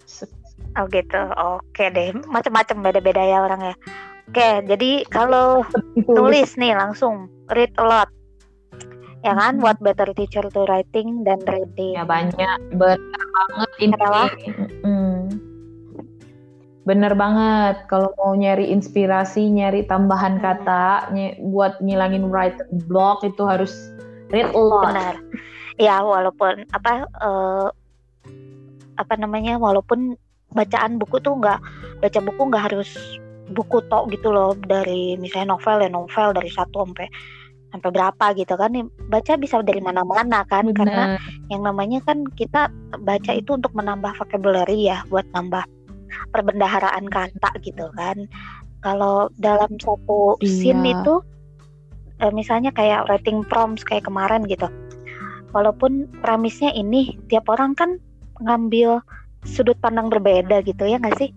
Search. Oh gitu. Oke deh. Macam-macam beda-beda ya orang ya. Oke, jadi kalau tulis nih langsung read a lot. Ya kan? Mhm. buat better teacher to writing dan reading. Ya banyak. Bener banget ini. Adalah? Mm. bener banget. Kalau mau nyari inspirasi nyari tambahan Hmm. kata ny- buat ngilangin writer block itu harus read a lot. Benar. Ya walaupun apa eh, apa namanya walaupun bacaan buku tuh nggak baca buku nggak harus buku tok gitu loh dari misalnya novel ya novel dari satu sampai sampai berapa gitu kan baca bisa dari mana-mana kan karena Bener. yang namanya kan kita baca itu untuk menambah vocabulary ya buat nambah perbendaharaan kata gitu kan kalau dalam satu scene Iya. itu eh, misalnya kayak writing prompts kayak kemarin gitu walaupun premisnya ini tiap orang kan ngambil sudut pandang berbeda gitu ya nggak sih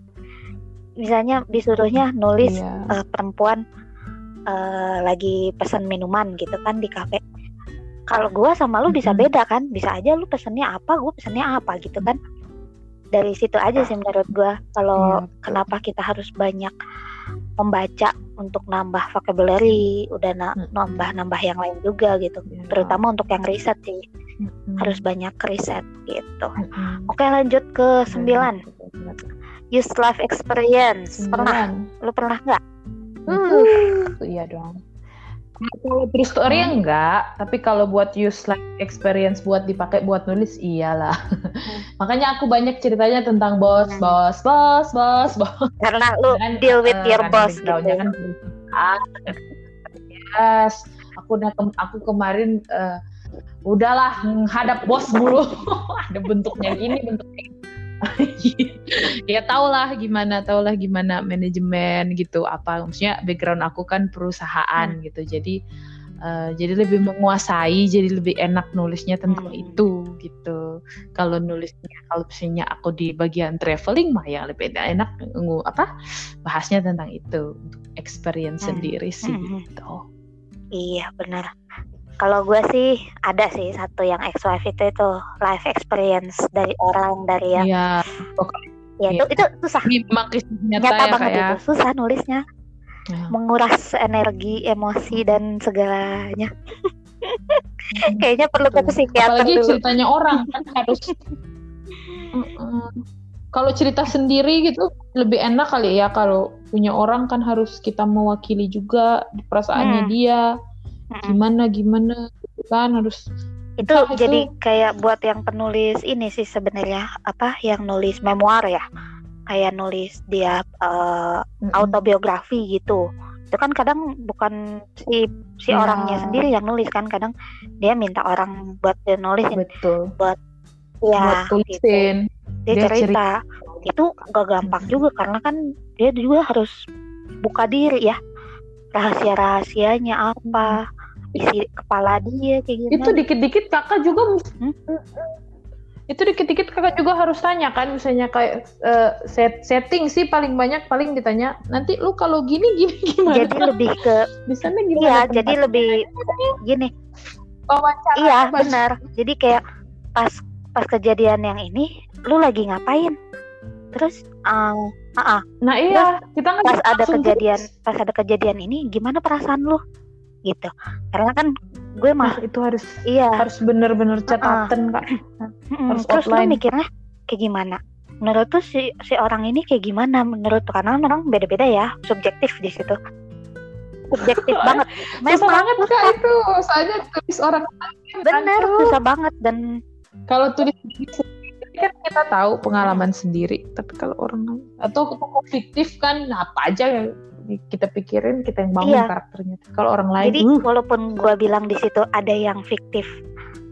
misalnya disuruhnya nulis Iya. eh, perempuan eh, lagi pesan minuman gitu kan di kafe. Kalau gua sama lu bisa beda kan, bisa aja lu pesennya apa, gua pesennya apa gitu kan. Dari situ aja sih menurut gua. Kalau Iya, kenapa kita harus banyak membaca untuk nambah vocabulary, udah na- Mm. nambah-nambah yang lain juga gitu. Iya. Terutama untuk yang riset sih, harus banyak riset gitu. Oke lanjut ke sembilan. Bener. Use life experience pernah Sembilan. lu pernah nggak Uh, iya dong. Kalau true story Hmm. enggak, tapi kalau buat use life experience buat dipakai buat nulis iyalah. Makanya aku banyak ceritanya tentang bos, Hmm. bos, bos, bos, bos. karena lu Kan, deal with eh, your boss gitu kan. Yes, aku udah kem- aku kemarin eh, udahlah menghadap bos mulu. Ada bentuknya gini, bentuknya. ya tau lah gimana tau lah gimana manajemen gitu apa maksudnya background aku kan perusahaan Hmm. gitu jadi eh, jadi lebih menguasai jadi lebih enak nulisnya tentang Hmm. itu gitu kalau nulisnya kalau misalnya aku di bagian traveling mah ya lebih enak ngu apa bahasnya tentang itu untuk experience Hmm. sendiri sih Hmm. gitu Iya benar. Kalau gue sih ada sih satu yang ex-wife itu itu life experience dari orang dari yang Iya, ya itu iya. itu susah. Nyata, nyata ya banget kayak itu susah nulisnya. Ya. menguras energi emosi dan segalanya. Kayaknya perlu ke psikiater apalagi dulu. ceritanya orang kan harus kalau cerita sendiri gitu lebih enak kali ya kalau punya orang kan harus kita mewakili juga perasaannya Hmm. dia. Gimana gimana? Gitu kan harus itu itu- jadi kayak buat yang penulis ini sih sebenarnya apa yang nulis memoir ya. Kayak nulis dia Mm-mm. autobiografi gitu. Itu kan kadang bukan si si Ya. orangnya sendiri yang nulis kan kadang dia minta orang buat dia nulisin. Betul. Ya buat gitu. dia, dia cerita. itu gak gampang juga karena kan dia juga harus buka diri ya. Rahasia rahasianya apa isi kepala dia kayak itu gimana dikit-dikit kakak juga mus- Hmm? itu dikit-dikit kakak juga harus tanya kan misalnya kayak eh, set setting sih paling banyak paling ditanya nanti lu kalau gini gini gimana? Jadi lebih ke di sana iya gimana jadi lebih gini. Wawancara iya benar. Jadi kayak pas pas kejadian yang ini lu lagi ngapain? Terus um, nah iya. Kita nggak pas ada kejadian tulis. pas ada kejadian ini gimana perasaan lu gitu. Karena kan gue nah masuk itu harus iya. harus bener-bener catatan kak. Mm-mm. harus terus lu mikirnya kayak gimana? Menurut tuh si si orang ini kayak gimana? Menurut tuh karena orang beda-beda ya subjektif di situ. Subjektif banget. Susah memang banget kak itu. Soalnya tulis orang lain bener Aduh. susah banget dan kalau tulis kan kita tahu pengalaman sendiri. Tapi kalau orang atau fiktif kan apa aja yang kita pikirin kita yang bangun Iya. karakternya kalau orang lain jadi uh, walaupun gua bilang di situ ada yang fiktif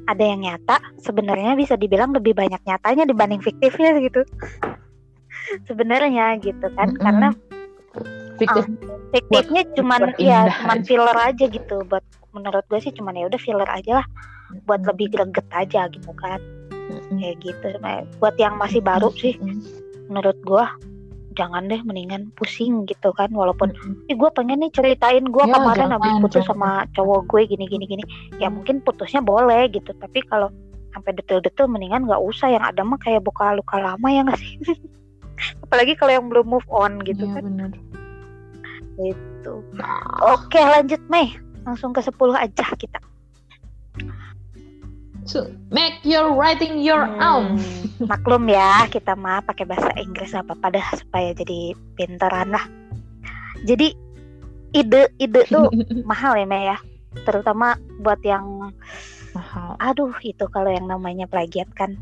ada yang nyata sebenarnya bisa dibilang lebih banyak nyatanya dibanding fiktifnya gitu. Sebenarnya gitu kan Mm-mm. karena fiktif. fiktifnya cuman buat ya cuman filler aja gitu. Buat menurut gue sih cuman ya udah filler aja lah. Buat lebih greget aja gitu kan. Mm-mm. kayak gitu buat yang masih baru sih Mm-mm. menurut gua jangan deh mendingan pusing gitu kan walaupun Mm-mm. ih gue pengen nih ceritain gue Ya, kemarin habis jangan, putus jangan. sama cowok gue gini gini gini. Ya mungkin putusnya boleh gitu tapi kalau sampai detail-detail mendingan nggak usah. Yang ada mah kayak buka luka lama ya nggak sih? Apalagi kalau yang belum move on gitu Iya, kan. bener. gitu. Oke lanjut Mei langsung ke 10 aja kita So, make your writing your own. Hmm, maklum ya kita mah pakai bahasa Inggris apa pada supaya jadi pinteran lah jadi ide-ide tuh mahal ya Mei ya terutama buat yang Mahal. aduh itu kalau yang namanya plagiat kan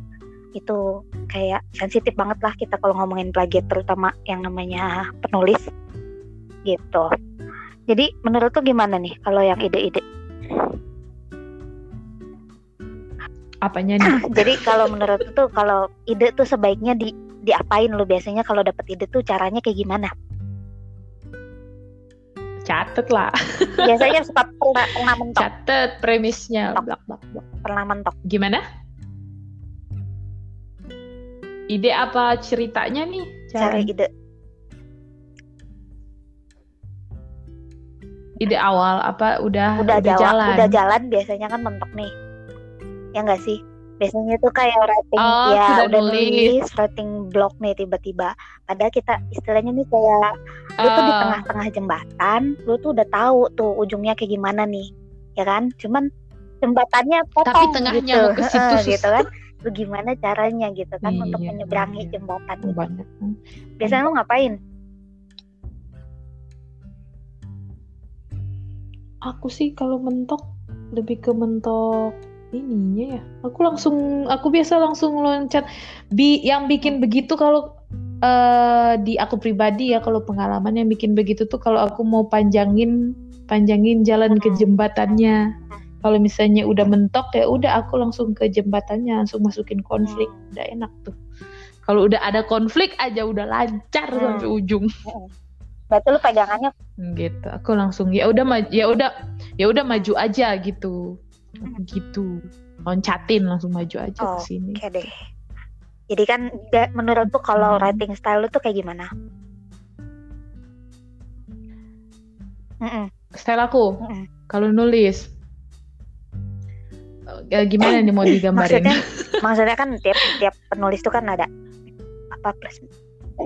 itu kayak sensitif banget lah kita kalau ngomongin plagiat terutama yang namanya penulis gitu jadi menurut tuh gimana nih kalau yang ide-ide Apanya nih? jadi kalau menurut tuh kalau ide tuh sebaiknya di diapain lu biasanya kalau dapet ide tuh caranya kayak gimana Catet lah. biasanya suka pernah, pernah mentok Catet premisnya. Blak, blak, blak. pernah mentok Gimana? Ide apa ceritanya nih? cari Cara ide ide awal apa udah udah, jalan, jalan? udah jalan biasanya kan mentok nih ya enggak sih? Biasanya tuh kayak writing Oh, ya udah nulis. nulis writing blog nih tiba-tiba. Padahal kita istilahnya nih kayak lu tuh di Ah, tengah-tengah jembatan lu tuh udah tahu tuh ujungnya kayak gimana nih ya kan? Cuman jembatannya potong tengahnya gitu. mau ke situ gitu kan? Bagaimana caranya gitu kan Iya, untuk menyeberangi iya. jembatan banyak. biasanya lu ngapain? Aku sih kalau mentok lebih ke mentok ininya ya. Aku langsung aku biasa langsung loncat bi yang bikin begitu kalau eh di aku pribadi ya kalau pengalaman yang bikin begitu tuh kalau aku mau panjangin panjangin jalan ke Hmm. jembatannya. Kalau misalnya udah mentok ya udah aku langsung ke jembatannya langsung masukin konflik. Hmm. Udah enak tuh. Kalau udah ada konflik aja udah lancar Hmm. sampai ujung. berarti lu pegangannya gitu aku langsung ya udah ya udah ya udah maju aja gitu gitu. Loncatin langsung maju aja Oh, ke sini. oke deh. Jadi kan ga- menurut lu kalau Hmm. writing style lu tuh kayak gimana? Mm-mm, style aku? Kalau nulis. Eh, gimana nih mau digambarin? Maksudnya maksudnya kan tiap tiap penulis tuh kan ada apa plus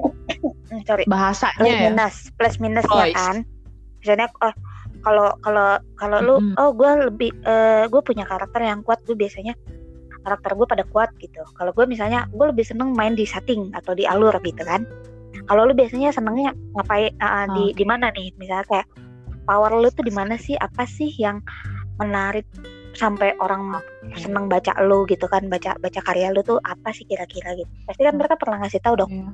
sorry. Plus bahasanya ya? Minus plus minusnya Voice. kan. Misalnya oh kalau kalau kalau lu Mm-mm. oh gue lebih gue punya karakter yang kuat gue biasanya karakter gue pada kuat gitu. Kalau gue misalnya gue lebih seneng main di setting atau di alur gitu kan. Kalau lu biasanya senengnya ngapain uh, di di mana nih? Misalnya kayak power lu tuh di mana sih? Apa sih yang menarik sampai orang seneng baca lu gitu kan? Baca baca karya lu tuh apa sih kira-kira gitu? Pasti kan mereka pernah ngasih tahu dong. Iya.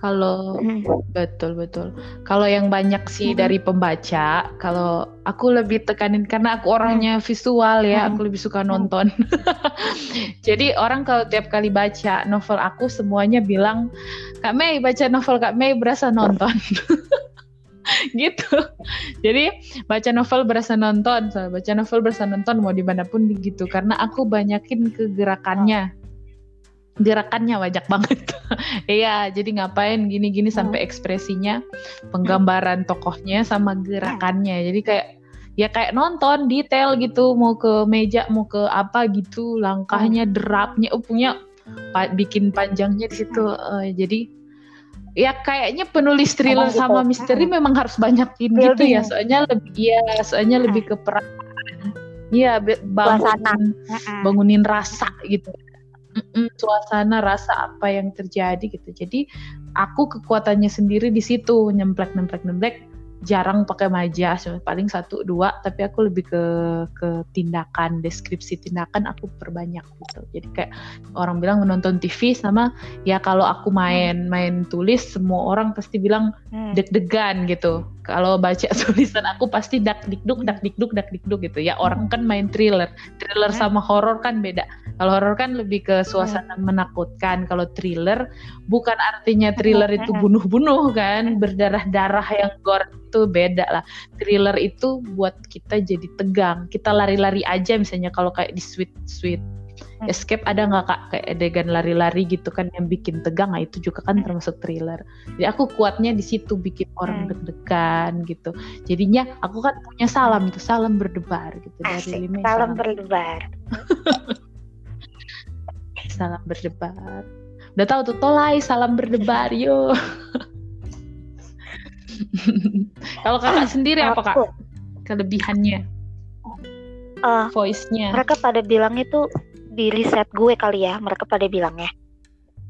Kalau Hmm. betul betul. Kalau yang banyak sih Mhm. dari pembaca kalau aku lebih tekanin karena aku orangnya visual ya Mhm. aku lebih suka nonton. Jadi orang kalau tiap kali baca novel aku semuanya bilang Kak Mei baca novel Kak Mei berasa nonton. Gitu. Jadi baca novel berasa nonton baca novel berasa nonton mau di mana pun begitu karena aku banyakin ke gerakannya banyak banget. Iya jadi ngapain gini-gini sampai ekspresinya penggambaran tokohnya sama gerakannya. Jadi kayak ya kayak nonton detail gitu mau ke meja mau ke apa gitu langkahnya derapnya oh, punya pa- bikin panjangnya di situ eh, jadi ya kayaknya penulis thriller gitu. sama misteri memang harus banyakin gitu Building. ya soalnya lebih ya soalnya lebih ke perasaan iya bangun bangunin rasa gitu Mm-mm, suasana rasa apa yang terjadi gitu jadi aku kekuatannya sendiri di situ nyemplek nemplek nemplek jarang pakai maja paling satu dua tapi aku lebih ke ke tindakan deskripsi tindakan aku perbanyak gitu jadi kayak orang bilang menonton TV sama ya kalau aku main main tulis semua orang pasti bilang Hmm. deg-degan gitu. Kalau baca tulisan aku pasti dak dikduk dak dikduk dak dikduk gitu. Ya orang kan main thriller. Thriller Hmm. sama horor kan beda. Kalau horor kan lebih ke suasana menakutkan. Kalau thriller bukan artinya thriller itu Hmm. bunuh-bunuh kan, berdarah-darah yang gore itu beda lah. Thriller itu buat kita jadi tegang. Kita lari-lari aja misalnya kalau kayak di sweet sweet. Escape ada nggak kak? Kayak adegan lari-lari gitu kan yang bikin tegang nah itu juga kan Hmm. termasuk thriller. Jadi aku kuatnya di situ bikin orang Hmm. deg-degan gitu. Jadinya aku kan punya salam itu salam berdebar gitu. Dari Asik. Limei, Salam berdebar. salam berdebar. Udah tahu tuh tolai salam berdebar yo. Kalau kakak sendiri apa kak? Kelebihannya? Eh, voice-nya? mereka pada bilang itu di riset gue kali ya. Mereka pada bilangnya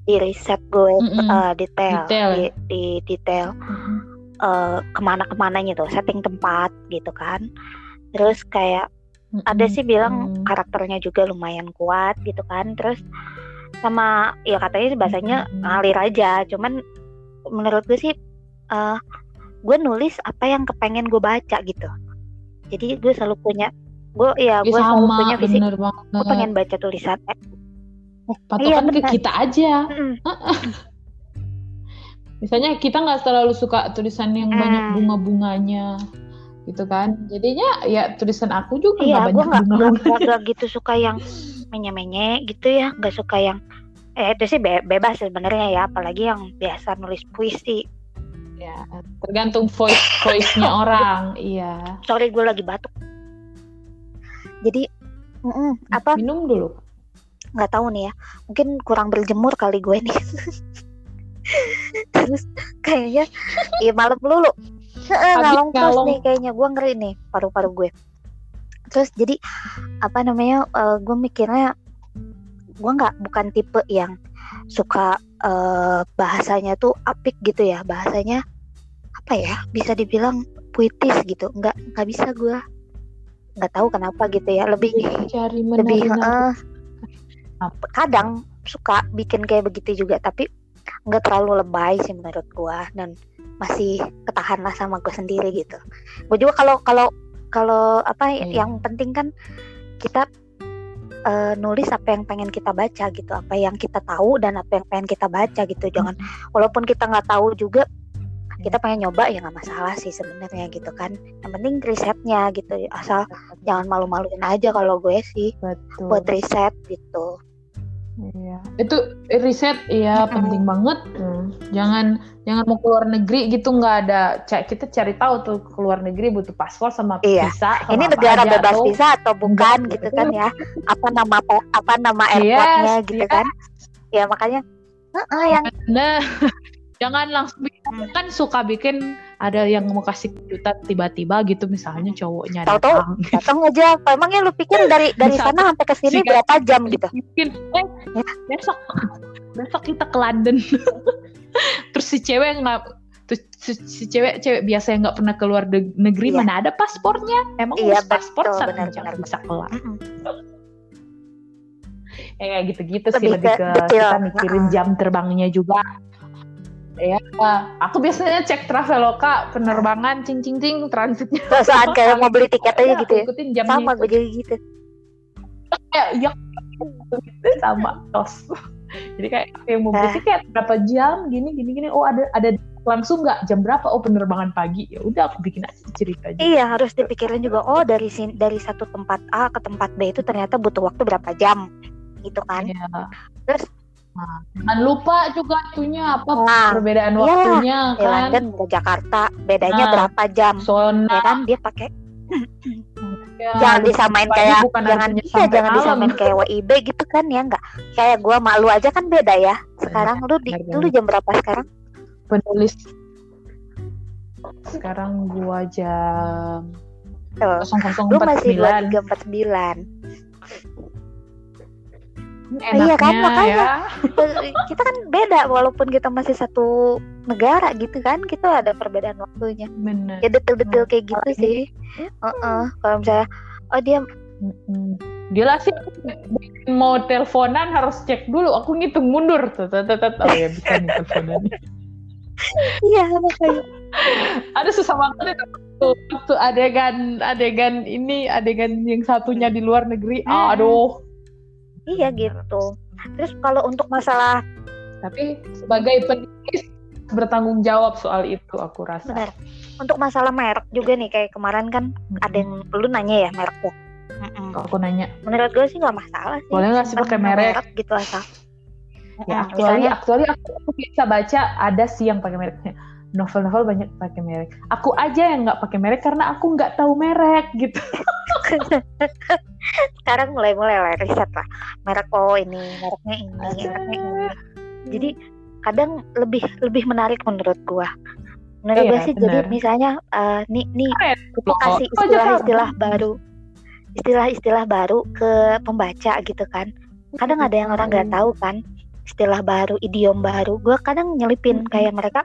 di riset gue Mm-mm. eh, detail, Detail. di, di detail Mm-mm. eh, ke mana-kemananya tuh, setting tempat gitu kan. Terus kayak ada sih bilang Mm. karakternya juga lumayan kuat gitu kan. Terus sama ya katanya bahasanya Mm-mm. ngalir aja. Cuman menurut gue sih eh gue nulis apa yang kepengen gue baca gitu. Jadi gue selalu punya gue ya Ih, gue sama punya visi gue pengen baca tulisan. Eh, patokan Iya, ke kita aja. Mm, misalnya kita nggak terlalu suka tulisan yang Hmm. banyak bunga-bunganya gitu kan. Jadinya ya tulisan aku juga iya gue banyak nggak bunga. nggak nggak gitu suka yang menye-menye gitu ya. Nggak suka yang eh itu sih be- bebas sebenarnya ya. Apalagi yang biasa nulis puisi. Ya tergantung voice voice-nya orang. Iya. Sorry gue lagi batuk jadi mm-mm, apa? Minum dulu. Nggak tahu nih ya. Mungkin kurang berjemur kali gue nih. Terus kayaknya ya malam Habis ngalong terus nih kayaknya. Gue ngeri nih paru-paru gue. Terus jadi apa namanya eh, gue mikirnya gue nggak bukan tipe yang suka uh, bahasanya tuh apik gitu ya. Bahasanya apa ya bisa dibilang puitis gitu. Nggak nggak bisa gue nggak tahu kenapa gitu ya lebih Cari lebih uh, kadang suka bikin kayak begitu juga tapi nggak terlalu lebay sih menurut gue dan masih ketahan lah sama gue sendiri gitu. Gue juga kalau kalau kalau apa hmm. yang penting kan kita uh, nulis apa yang pengen kita baca gitu apa yang kita tahu dan apa yang pengen kita baca gitu. Jangan walaupun kita nggak tahu juga kita pengen nyoba ya nggak masalah sih sebenarnya gitu kan yang penting risetnya gitu asal jangan malu-maluin aja kalau gue sih Betul. buat riset gitu Iya. Itu riset iya hmm. penting banget. Hmm. Jangan jangan mau keluar negeri gitu nggak ada kita cari tahu tuh keluar negeri butuh paspor sama iya. visa. Sama Ini negara aja, bebas atau, visa atau bukan gitu kan ya? Apa nama apa nama airportnya yes, gitu yes. kan? Ya makanya uh, uh, yang nah, jangan langsung hmm. kan suka bikin ada yang mau kasih kejutan tiba-tiba gitu misalnya cowoknya Tahu-tahu datang. datang aja. Apa emangnya lu pikir dari dari sana sampai ke sini berapa jam gitu? mungkin eh ya. besok besok kita ke London. Terus si cewek nggak terus si, si cewek cewek biasa yang nggak pernah keluar negeri iya. mana ada paspornya emang iya, paspor satu jam bisa kelar mm -hmm. ya kayak gitu-gitu sih lebih ke, ke kita mikirin jam terbangnya juga Ya, aku biasanya cek Traveloka penerbangan cing cing cing transitnya. Saat kayak mau beli tiket aja gitu ya. Ikutin jamnya sama gue jadi gitu. Ya, ya sama tos. Jadi kayak kayak mau beli tiket berapa jam gini gini gini. Oh ada ada langsung nggak jam berapa? Oh penerbangan pagi. Ya udah aku bikin aja cerita. Iya harus dipikirin juga. Oh dari sini dari satu tempat A ke tempat B itu ternyata butuh waktu berapa jam gitu kan. Iya. Terus Nah, jangan lupa juga itunya apa nah, perbedaan iya, waktunya kan. London ke Jakarta bedanya nah, berapa jam? Zona. Ya kan dia pakai ya, jangan disamain kayak jangan iya, jangan disamain kayak WIB gitu kan ya enggak. Kayak gua malu aja kan beda ya. Sekarang lu di lu jam berapa sekarang? Penulis sekarang gua jam Tuh, lu masih 2349 iya kan makanya ya. kita kan beda walaupun kita masih satu negara gitu kan kita ada perbedaan waktunya Bener. ya detail-detail kayak gitu oh, sih uh -uh. kalau misalnya oh dia Gila sih mau teleponan harus cek dulu. Aku ngitung mundur tuh, tuh, tuh, tuh. Oh ya bisa nih teleponan. Iya makanya. Ada susah banget itu waktu adegan adegan ini adegan yang satunya di luar negeri. Aduh Iya gitu. Terus kalau untuk masalah tapi sebagai penulis bertanggung jawab soal itu aku rasa. Benar. Untuk masalah merek juga nih kayak kemarin kan hmm. ada yang lu nanya ya merek tuh. Mm Aku nanya. Menurut gue sih nggak masalah sih. Boleh nggak sih pakai merek? merek gitu asal. Ya, aktualnya, aktualnya aku bisa baca ada sih yang pakai mereknya. Novel-novel banyak pakai merek. Aku aja yang nggak pakai merek karena aku nggak tahu merek gitu. sekarang mulai mulai lah riset lah. Merek oh ini mereknya ini mereknya ini. Jadi kadang lebih lebih menarik menurut gua. Menurut iya, sih bener. jadi misalnya uh, nih nih gua kasih istilah-istilah baru. Istilah-istilah baru ke pembaca gitu kan. Kadang ada yang orang nggak tahu kan istilah baru idiom baru. Gua kadang nyelipin kayak mereka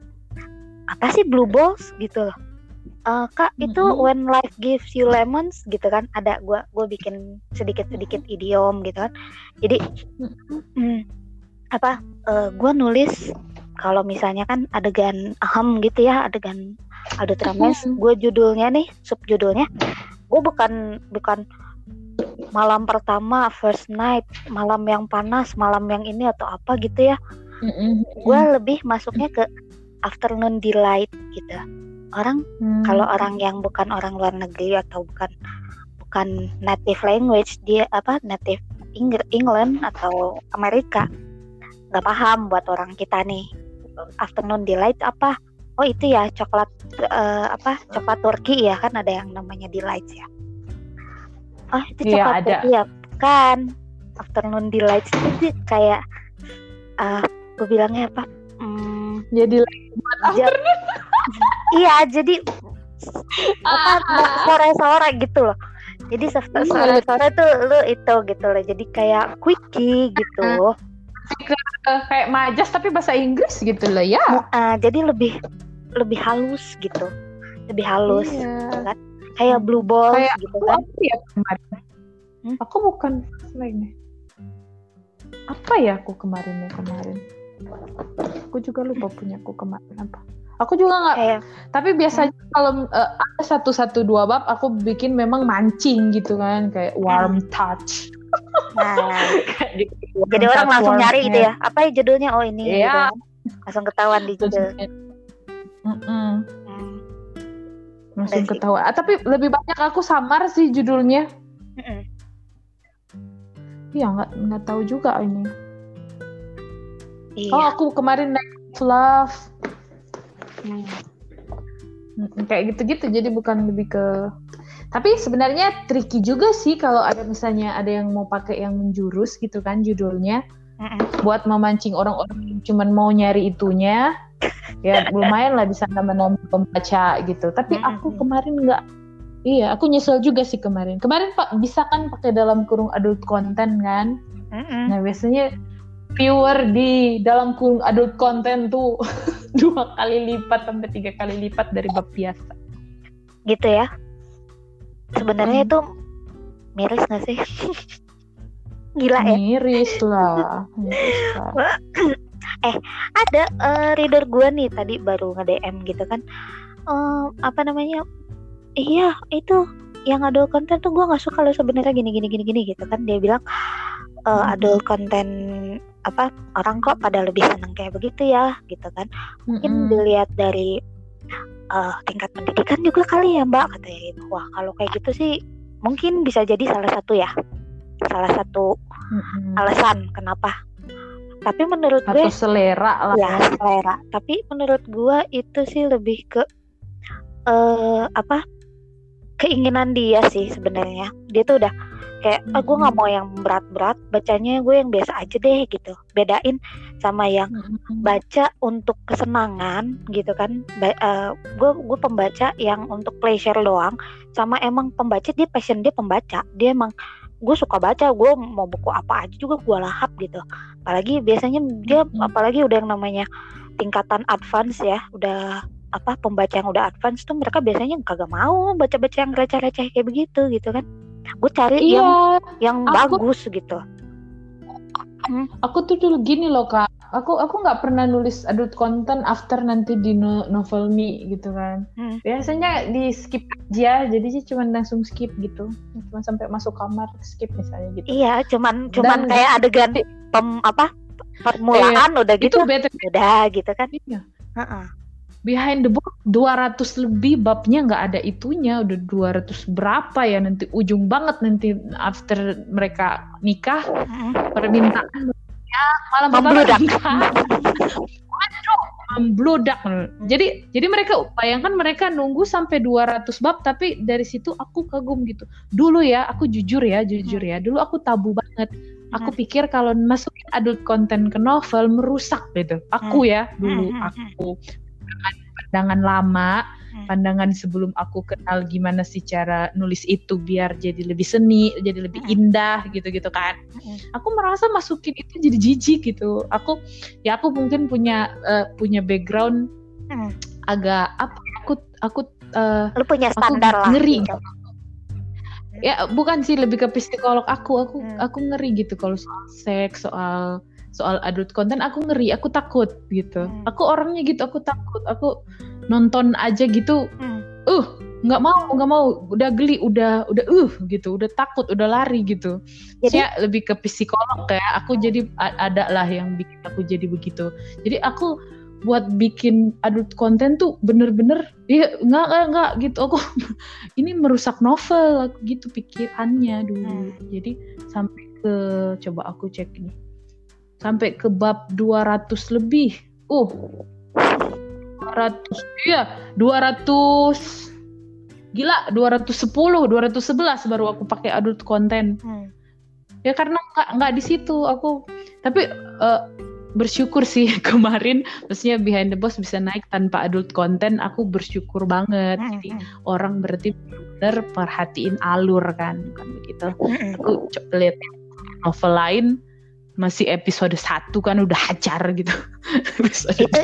apa sih blue balls gitu loh uh, kak itu mm-hmm. when life gives you lemons gitu kan ada gue gue bikin sedikit sedikit idiom gitu kan jadi mm, apa uh, eh, gue nulis kalau misalnya kan adegan ahem gitu ya adegan ada trames mm-hmm. gue judulnya nih sub judulnya gue bukan bukan malam pertama first night malam yang panas malam yang ini atau apa gitu ya mm-hmm. gue lebih masuknya ke afternoon delight gitu. Orang hmm. kalau orang yang bukan orang luar negeri atau bukan bukan native language dia apa native England atau Amerika nggak paham buat orang kita nih. Afternoon delight apa? Oh itu ya coklat uh, apa coklat Turki ya kan ada yang namanya delight ya. Oh itu iya, coklat ya, Turki ya? Kan afternoon delight itu kayak uh, eh, gue bilangnya apa jadi buat afternoon iya jadi apa ah. sore-sore gitu loh Jadi se- Iya. sore-sore tuh lu itu gitu loh. Jadi kayak quickie gitu. Eh, kayak majas tapi bahasa Inggris gitu loh ya. Eh, jadi lebih lebih halus gitu. Lebih halus Iya. gitu kan. Kayak blue balls Kayak gitu kan. ya kemarin? Hmm? Aku bukan lainnya. Apa ya aku kemarin ya kemarin? Aku juga lupa punya aku kemarin apa. Aku juga nggak. Kayak Tapi biasanya kalau eh, ada satu satu dua bab aku bikin memang mancing gitu kan kayak warm touch. nah, gitu, warm jadi orang langsung nyari gitu hand. ya. Apa ya judulnya? Oh ini gitu Iya. kan. Langsung ketahuan di judul. Mm-mm. Hmm. langsung ketawa. Ah, tapi lebih banyak aku samar sih judulnya. Iya nggak nggak tahu juga ini. Iya. Oh aku kemarin naik love. Hmm. Mm, kayak gitu-gitu jadi bukan lebih ke tapi sebenarnya tricky juga sih kalau ada misalnya ada yang mau pakai yang menjurus gitu kan judulnya Mm-mm. buat memancing orang-orang yang cuman mau nyari itunya ya lumayan lah bisa nambah-nambah pembaca gitu tapi Mm-mm. aku kemarin nggak iya aku nyesel juga sih kemarin kemarin pak bisa kan pakai dalam kurung adult content kan Mm-mm. nah biasanya viewer di dalam kurung adult content tuh dua kali lipat sampai tiga kali lipat dari bab biasa Gitu ya. Sebenarnya Hmm. itu miris gak sih? Gila ya. miris lah miris lah ada eh, reader gua nih tadi baru nge-DM gitu kan Eh, apa namanya iya itu yang adult content tuh gua nggak suka loh sebenarnya gini gini gini gini gitu kan dia bilang eh, Hmm. adult content apa orang kok pada lebih seneng kayak begitu ya gitu kan. Mungkin Mm-mm. dilihat dari eh, tingkat pendidikan juga kali ya mbak katanya gitu. Wah kalau kayak gitu sih mungkin bisa jadi salah satu ya. Salah satu Mm-mm. alasan kenapa. Tapi menurut gue atau selera lah. Ya selera. Tapi menurut gua itu sih lebih ke eh apa keinginan dia sih sebenarnya. Dia tuh udah kayak ah gue nggak mau yang berat-berat bacanya gue yang biasa aja deh gitu. Bedain sama yang baca untuk kesenangan gitu kan. Ba- eh, gue gue pembaca yang untuk pleasure doang sama emang pembaca dia passion dia pembaca. Dia emang gue suka baca gue mau buku apa aja juga gue lahap gitu. Apalagi biasanya dia apalagi udah yang namanya tingkatan advance ya udah apa pembaca yang udah advance tuh mereka biasanya kagak mau baca-baca yang receh-receh kayak begitu gitu kan gue cari yang iya. yang aku- bagus gitu. Aku tuh dulu gini loh kak. Aku aku nggak pernah nulis adult content after nanti di no- novel me gitu kan. Hmm. biasanya di skip aja jadi sih cuma langsung skip gitu. Cuma sampai masuk kamar skip misalnya gitu. Iya cuman cuman Dan- kayak adegan pem apa permulaan udah itu gitu. better. Udah gitu kan. Iya. Heeh. Behind the book 200 lebih babnya nggak ada itunya. Udah 200 berapa ya? Nanti ujung banget nanti after mereka nikah permintaan ya malam Membludak. Waduh, membludak. Jadi jadi mereka bayangkan mereka nunggu sampai 200 bab tapi dari situ aku kagum gitu. Dulu ya aku jujur ya jujur ya. Dulu aku tabu banget. Aku Hmm. pikir kalau masukin adult content ke novel merusak gitu. Aku ya dulu aku pandangan lama Hmm. pandangan sebelum aku kenal gimana sih cara nulis itu biar jadi lebih seni jadi lebih Hmm. indah gitu-gitu kan Hmm. aku merasa masukin itu jadi jijik gitu aku ya aku mungkin punya eh, punya background Hmm. agak apa aku aku eh, lu punya aku standar lah ngeri gitu. ya bukan sih lebih ke psikolog aku aku Hmm. aku ngeri gitu kalau soal seks soal soal adult content aku ngeri aku takut gitu. Hmm. aku orangnya gitu aku takut aku nonton aja gitu Hmm. uh nggak mau nggak mau udah geli udah udah uh gitu udah takut udah lari gitu. Jadi- saya lebih ke psikolog ya aku jadi a- ada lah yang bikin aku jadi begitu. Jadi aku buat bikin adult content tuh bener-bener ya nggak nggak nggak gitu. Aku ini merusak novel aku gitu pikirannya dulu. Jadi sampai ke coba aku cek nih sampai ke bab 200 lebih. Uh. 200 iya 200 gila 210 211 baru aku pakai adult content. Hmm. ya karena nggak nggak di situ aku. Tapi eh, bersyukur sih kemarin maksudnya behind the boss bisa naik tanpa adult content aku bersyukur banget. Hmm, jadi hmm. orang berarti benar perhatiin alur kan kan begitu. Hmm, aku coba lihat novel lain masih episode satu kan udah hajar gitu. Itu itu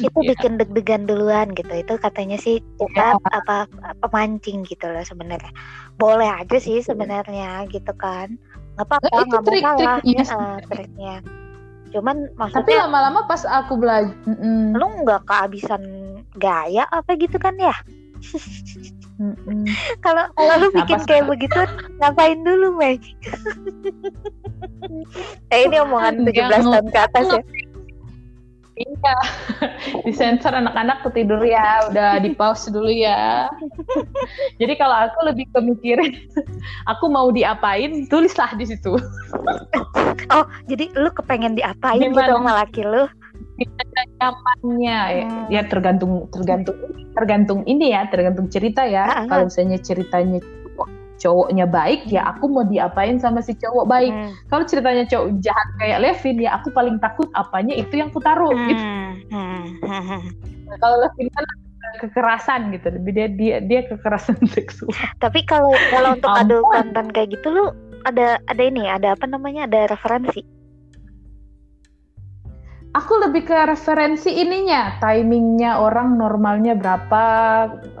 itu Iya. bikin deg-degan duluan gitu. Itu katanya sih kita apa pemancing gitu loh sebenarnya. Boleh aja sih sebenarnya gitu kan. Nggak apa-apa Nah, itu nggak mau trik- salah triknya triknya. Cuman tapi maksudnya lama-lama pas aku belajar lu nggak kehabisan gaya apa gitu kan ya kalau kalau lu bikin kayak begitu ngapain dulu Mei eh ini omongan Enggak, 17 tahun ke atas ya Iya, disensor anak-anak tuh tidur ya, udah di pause dulu ya. Jadi kalau aku lebih kemikirin, aku mau diapain, tulislah di situ. oh jadi lu kepengen diapain gitu Gimana? sama laki lu nyamannya, ya, Hmm. ya tergantung tergantung tergantung ini ya, tergantung cerita ya. Kalau misalnya ceritanya cowok- cowoknya baik, ya aku mau diapain sama si cowok baik. Hmm. Kalau ceritanya cowok jahat kayak Levin, ya aku paling takut apanya itu yang ku taruh. gitu. Hmm, hmm, hmm, hmm. Kalau Levin kan kekerasan gitu, lebih dia dia dia kekerasan seksual. Tapi kalau kalau untuk adult konten kayak gitu lu ada ada ini ada apa namanya ada referensi. Aku lebih ke referensi ininya, timingnya orang normalnya berapa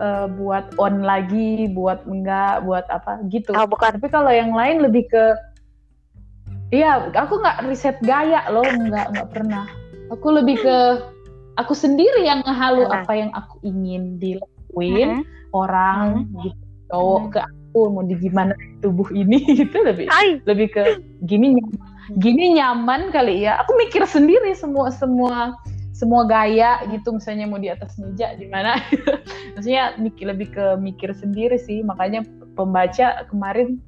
eh, buat on lagi, buat enggak, buat apa gitu. Oh bukan. Tapi kalau yang lain lebih ke, iya, aku nggak riset gaya loh, nggak nggak pernah. Aku lebih ke aku sendiri yang ngehalu Nah. apa yang aku ingin dilakuin Mhm. orang gitu, cowok Hmm. ke aku mau di gimana tubuh ini gitu lebih Ay, lebih ke gini nyaman, gini nyaman kali ya. Aku mikir sendiri semua semua semua gaya gitu. Misalnya mau di atas meja di mana maksudnya mikir lebih ke mikir sendiri sih. Makanya pembaca kemarin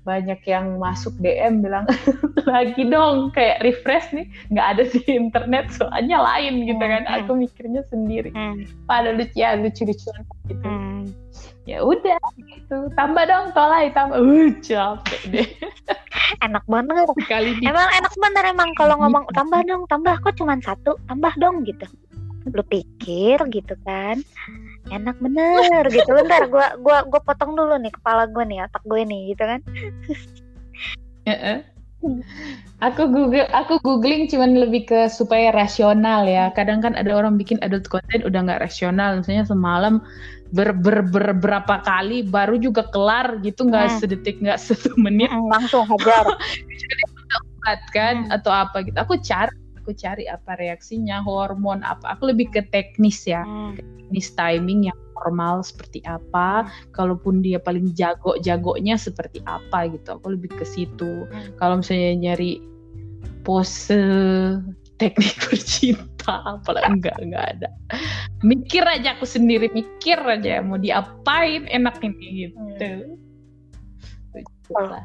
banyak yang masuk DM bilang lagi dong kayak refresh nih. Nggak ada di internet soalnya lain gitu kan. Hmm, hmm. aku mikirnya sendiri. Hmm, pada lucu ya lucu-lucuan gitu. Hmm. Ya udah gitu tambah dong tolai tambah uh capek deh enak banget. sekali di Emang enak bener emang kalau ngomong tambah dong, tambah kok cuma satu, tambah dong gitu. Lu pikir gitu kan. Enak bener gitu. Bentar gua gua gua potong dulu nih kepala gue nih, otak gue nih gitu kan. Heeh. Aku google, aku googling cuman lebih ke supaya rasional ya. Kadang kan ada orang bikin adult content udah nggak rasional, misalnya semalam ber, ber, ber- berapa kali baru juga kelar gitu nggak Hmm. sedetik nggak satu menit Mm, langsung hajar. banget kan Hmm. atau apa gitu. Aku cari, aku cari apa reaksinya, hormon apa. Aku lebih ke teknis ya, Hmm. teknis timing yang normal seperti apa. Kalaupun dia paling jago-jagonya seperti apa gitu. Aku lebih ke situ. Hmm. Kalau misalnya nyari pose teknik bercinta apalah enggak enggak ada mikir aja aku sendiri mikir aja mau diapain enak ini gitu Oh. Lah.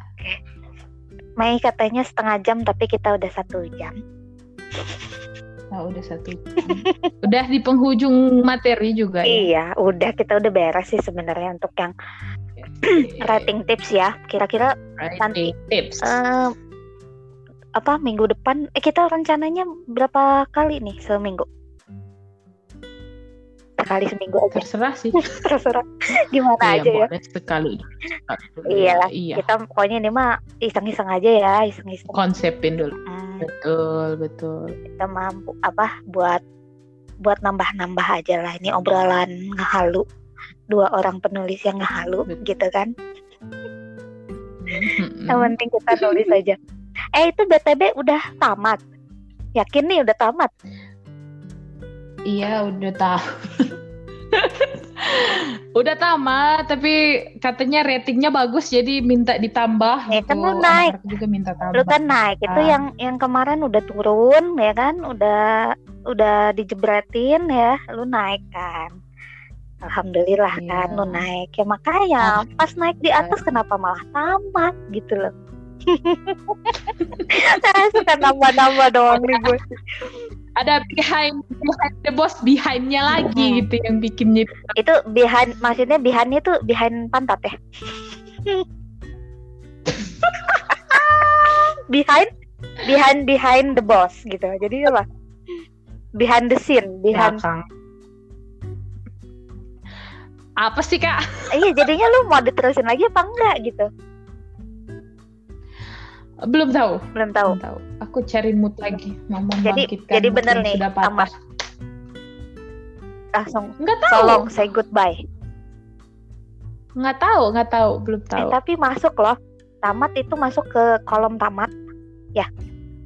Mei katanya setengah jam tapi kita udah satu jam. Nah, udah satu jam. udah di penghujung materi juga ya Iya, udah kita udah beres sih sebenarnya untuk yang rating tips ya. Kira-kira Writing tips eh, apa minggu depan? Eh kita rencananya berapa kali nih seminggu? Sekali seminggu aja, terserah sih terserah. Gimana Iya, aja ya. sekali Iyalah, iya Kita pokoknya ini mah iseng-iseng aja ya, iseng-iseng. konsepin dulu Hmm, betul betul kita mampu apa buat buat nambah-nambah aja lah ini obrolan ngehalu dua orang penulis yang ngehalu Betul. gitu kan. Yang penting kita nulis aja. Eh itu BTB udah tamat. Yakin nih udah tamat. Iya udah tahu. udah tamat tapi katanya ratingnya bagus jadi minta ditambah. Ya, kan lu naik. Juga minta tambah. Lu kan naik itu Ah. yang yang kemarin udah turun ya kan, udah udah dijebretin ya, lu naik kan. Alhamdulillah Iya. kan lu naik. Ya makanya pas naik di atas kenapa malah tamat gitu loh. Saya suka nambah-nambah doang nih gue. Ada behind, behind the boss behind-nya lagi Mhm. gitu yang bikinnya Itu behind maksudnya behind itu behind pantat ya? behind behind behind the boss gitu jadi apa behind the scene behind Belakang. Apa sih kak? iya jadinya lu mau diterusin lagi apa enggak gitu Belum tahu. belum tahu Belum tahu. Aku cari mood lagi. Mau Jadi- membangkitkan jadi bener nih, Sudah patah. tamat. langsung Nggak tahu. tolong say goodbye Nggak tahu. Nggak tahu. Belum eh, tahu. tapi masuk loh tamat itu masuk ke kolom tamat ya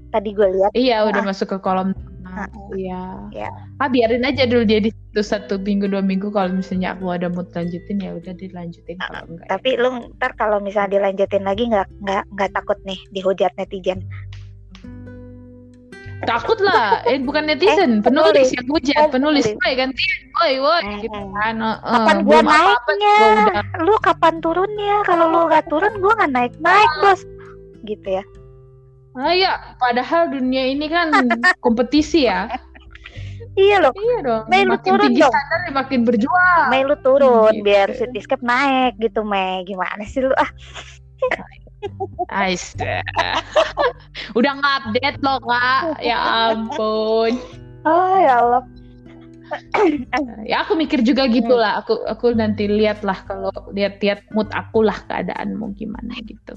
tadi gue lihat Iya udah Ah. masuk ke kolom. Ah. Iya. Iya. Ah biarin aja dulu dia di situ satu minggu dua minggu kalau misalnya aku ada mood lanjutin ya udah dilanjutin kalau enggak. ya. Ah, tapi lu ntar kalau misalnya dilanjutin lagi nggak nggak nggak takut nih dihujat netizen Takut lah, eh bukan netizen, penulis penulis. yang hujat, Oh, penulis, penulis. woi gantian, woi woi, Hmm. gitu kan. eh, eh, kapan gua naiknya gua udah lu kapan turunnya kalau lu nggak turun gua nggak naik naik bos gitu ya Ah ya, padahal dunia ini kan kompetisi ya. iya loh Iya dong. Mei, lu makin turun tinggi dong. standar ya makin berjuang. Mei lu turun Gitu. biar Cityscape naik gitu Mei gimana sih lu ah Ais. Udah ngupdate loh kak. Ya ampun. oh ya Allah Ya aku mikir juga gitu lah. Aku aku nanti lihat lah kalau lihat-lihat mood aku lah keadaanmu gimana gitu.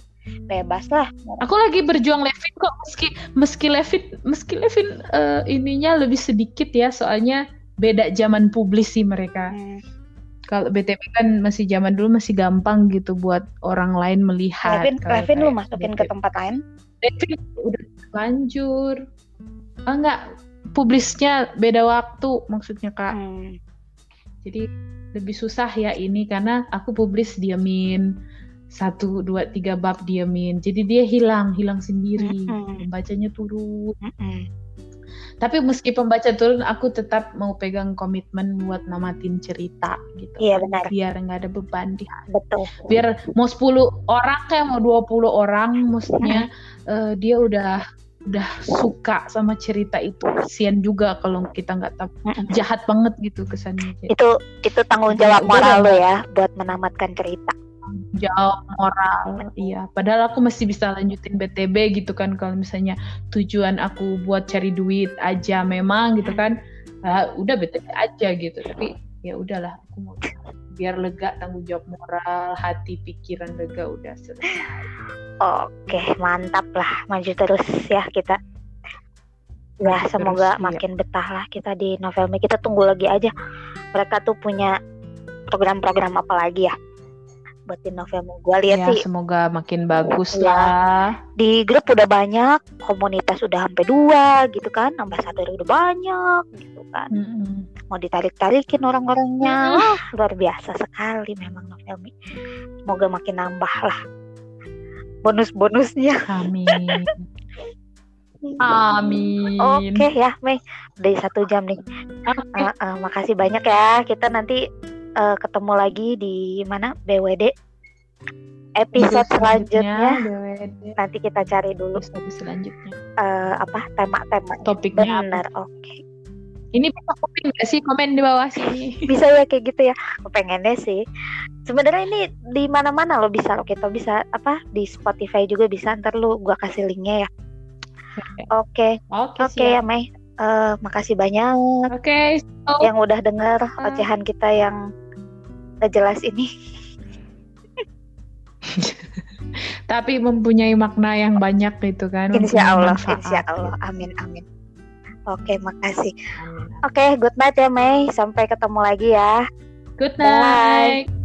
Bebas lah Aku lagi berjuang Levin kok meski meski Levin meski Levin eh, ininya lebih sedikit ya soalnya beda zaman publis sih mereka. Hmm. Kalau BTP kan masih zaman dulu masih gampang gitu buat orang lain melihat. Levin Levin lu masukin ke BTP. tempat lain Levin udah lanjur. Ah enggak, publisnya beda waktu maksudnya Kak. Hmm. Jadi lebih susah ya ini karena aku publis diamin satu dua tiga bab diamin. Jadi dia hilang hilang sendiri. Pembacanya turun. Tapi meski pembaca turun, aku tetap mau pegang komitmen buat namatin cerita gitu. Iya, benar. Biar nggak ada beban di hati. betul Biar mau 10 orang kayak mau 20 orang, maksudnya eh, dia udah udah suka sama cerita itu. Kasian juga kalau kita nggak tahu jahat banget gitu kesannya. Itu itu tanggung jawab moral lu ya buat menamatkan cerita jawab moral iya padahal aku masih bisa lanjutin BTB gitu kan kalau misalnya tujuan aku buat cari duit aja memang gitu kan ah, udah BTB aja gitu tapi ya udahlah aku mau biar lega tanggung jawab moral hati pikiran lega udah selesai Oke, mantap lah. Maju terus ya kita. Ya, semoga terus, iya. makin betah lah kita di Novelme. Kita tunggu lagi aja. Mereka tuh punya program-program apa lagi ya? Buat di Novelme. Gua lihat ya sih semoga makin bagus Iya. lah di grup udah banyak, komunitas udah sampai dua gitu kan, ambasador udah banyak gitu kan. Mm-mm. Mau ditarik-tarikin orang-orangnya. Wah, luar biasa sekali memang Novelme. Semoga makin nambah lah bonus-bonusnya. amin amin Oke ya, Mei. Udah satu jam nih. Oke. Eh, eh, makasih banyak ya. Kita nanti eh, ketemu lagi di mana BWD episode selanjutnya. BWD. Nanti kita cari dulu episode selanjutnya eh, apa tema-tema. topiknya Benar, oke. Ini bisa komen nggak sih? Komen di bawah sini. Bisa ya kayak gitu ya. Aku pengennya sih. Sebenarnya ini di mana-mana lo bisa lo kita bisa apa di Spotify juga bisa. Ntar lu gua kasih linknya ya. Oke, Oke, oke ya Mei. Eh, makasih banyak Oke, so, yang udah denger ocehan kita yang gak jelas ini. tapi mempunyai makna yang banyak gitu kan. Insya Allah, insya. Allah. Amin, amin. Oke, makasih. Oke, good night ya Mei. Sampai ketemu lagi ya. Good Bye. night.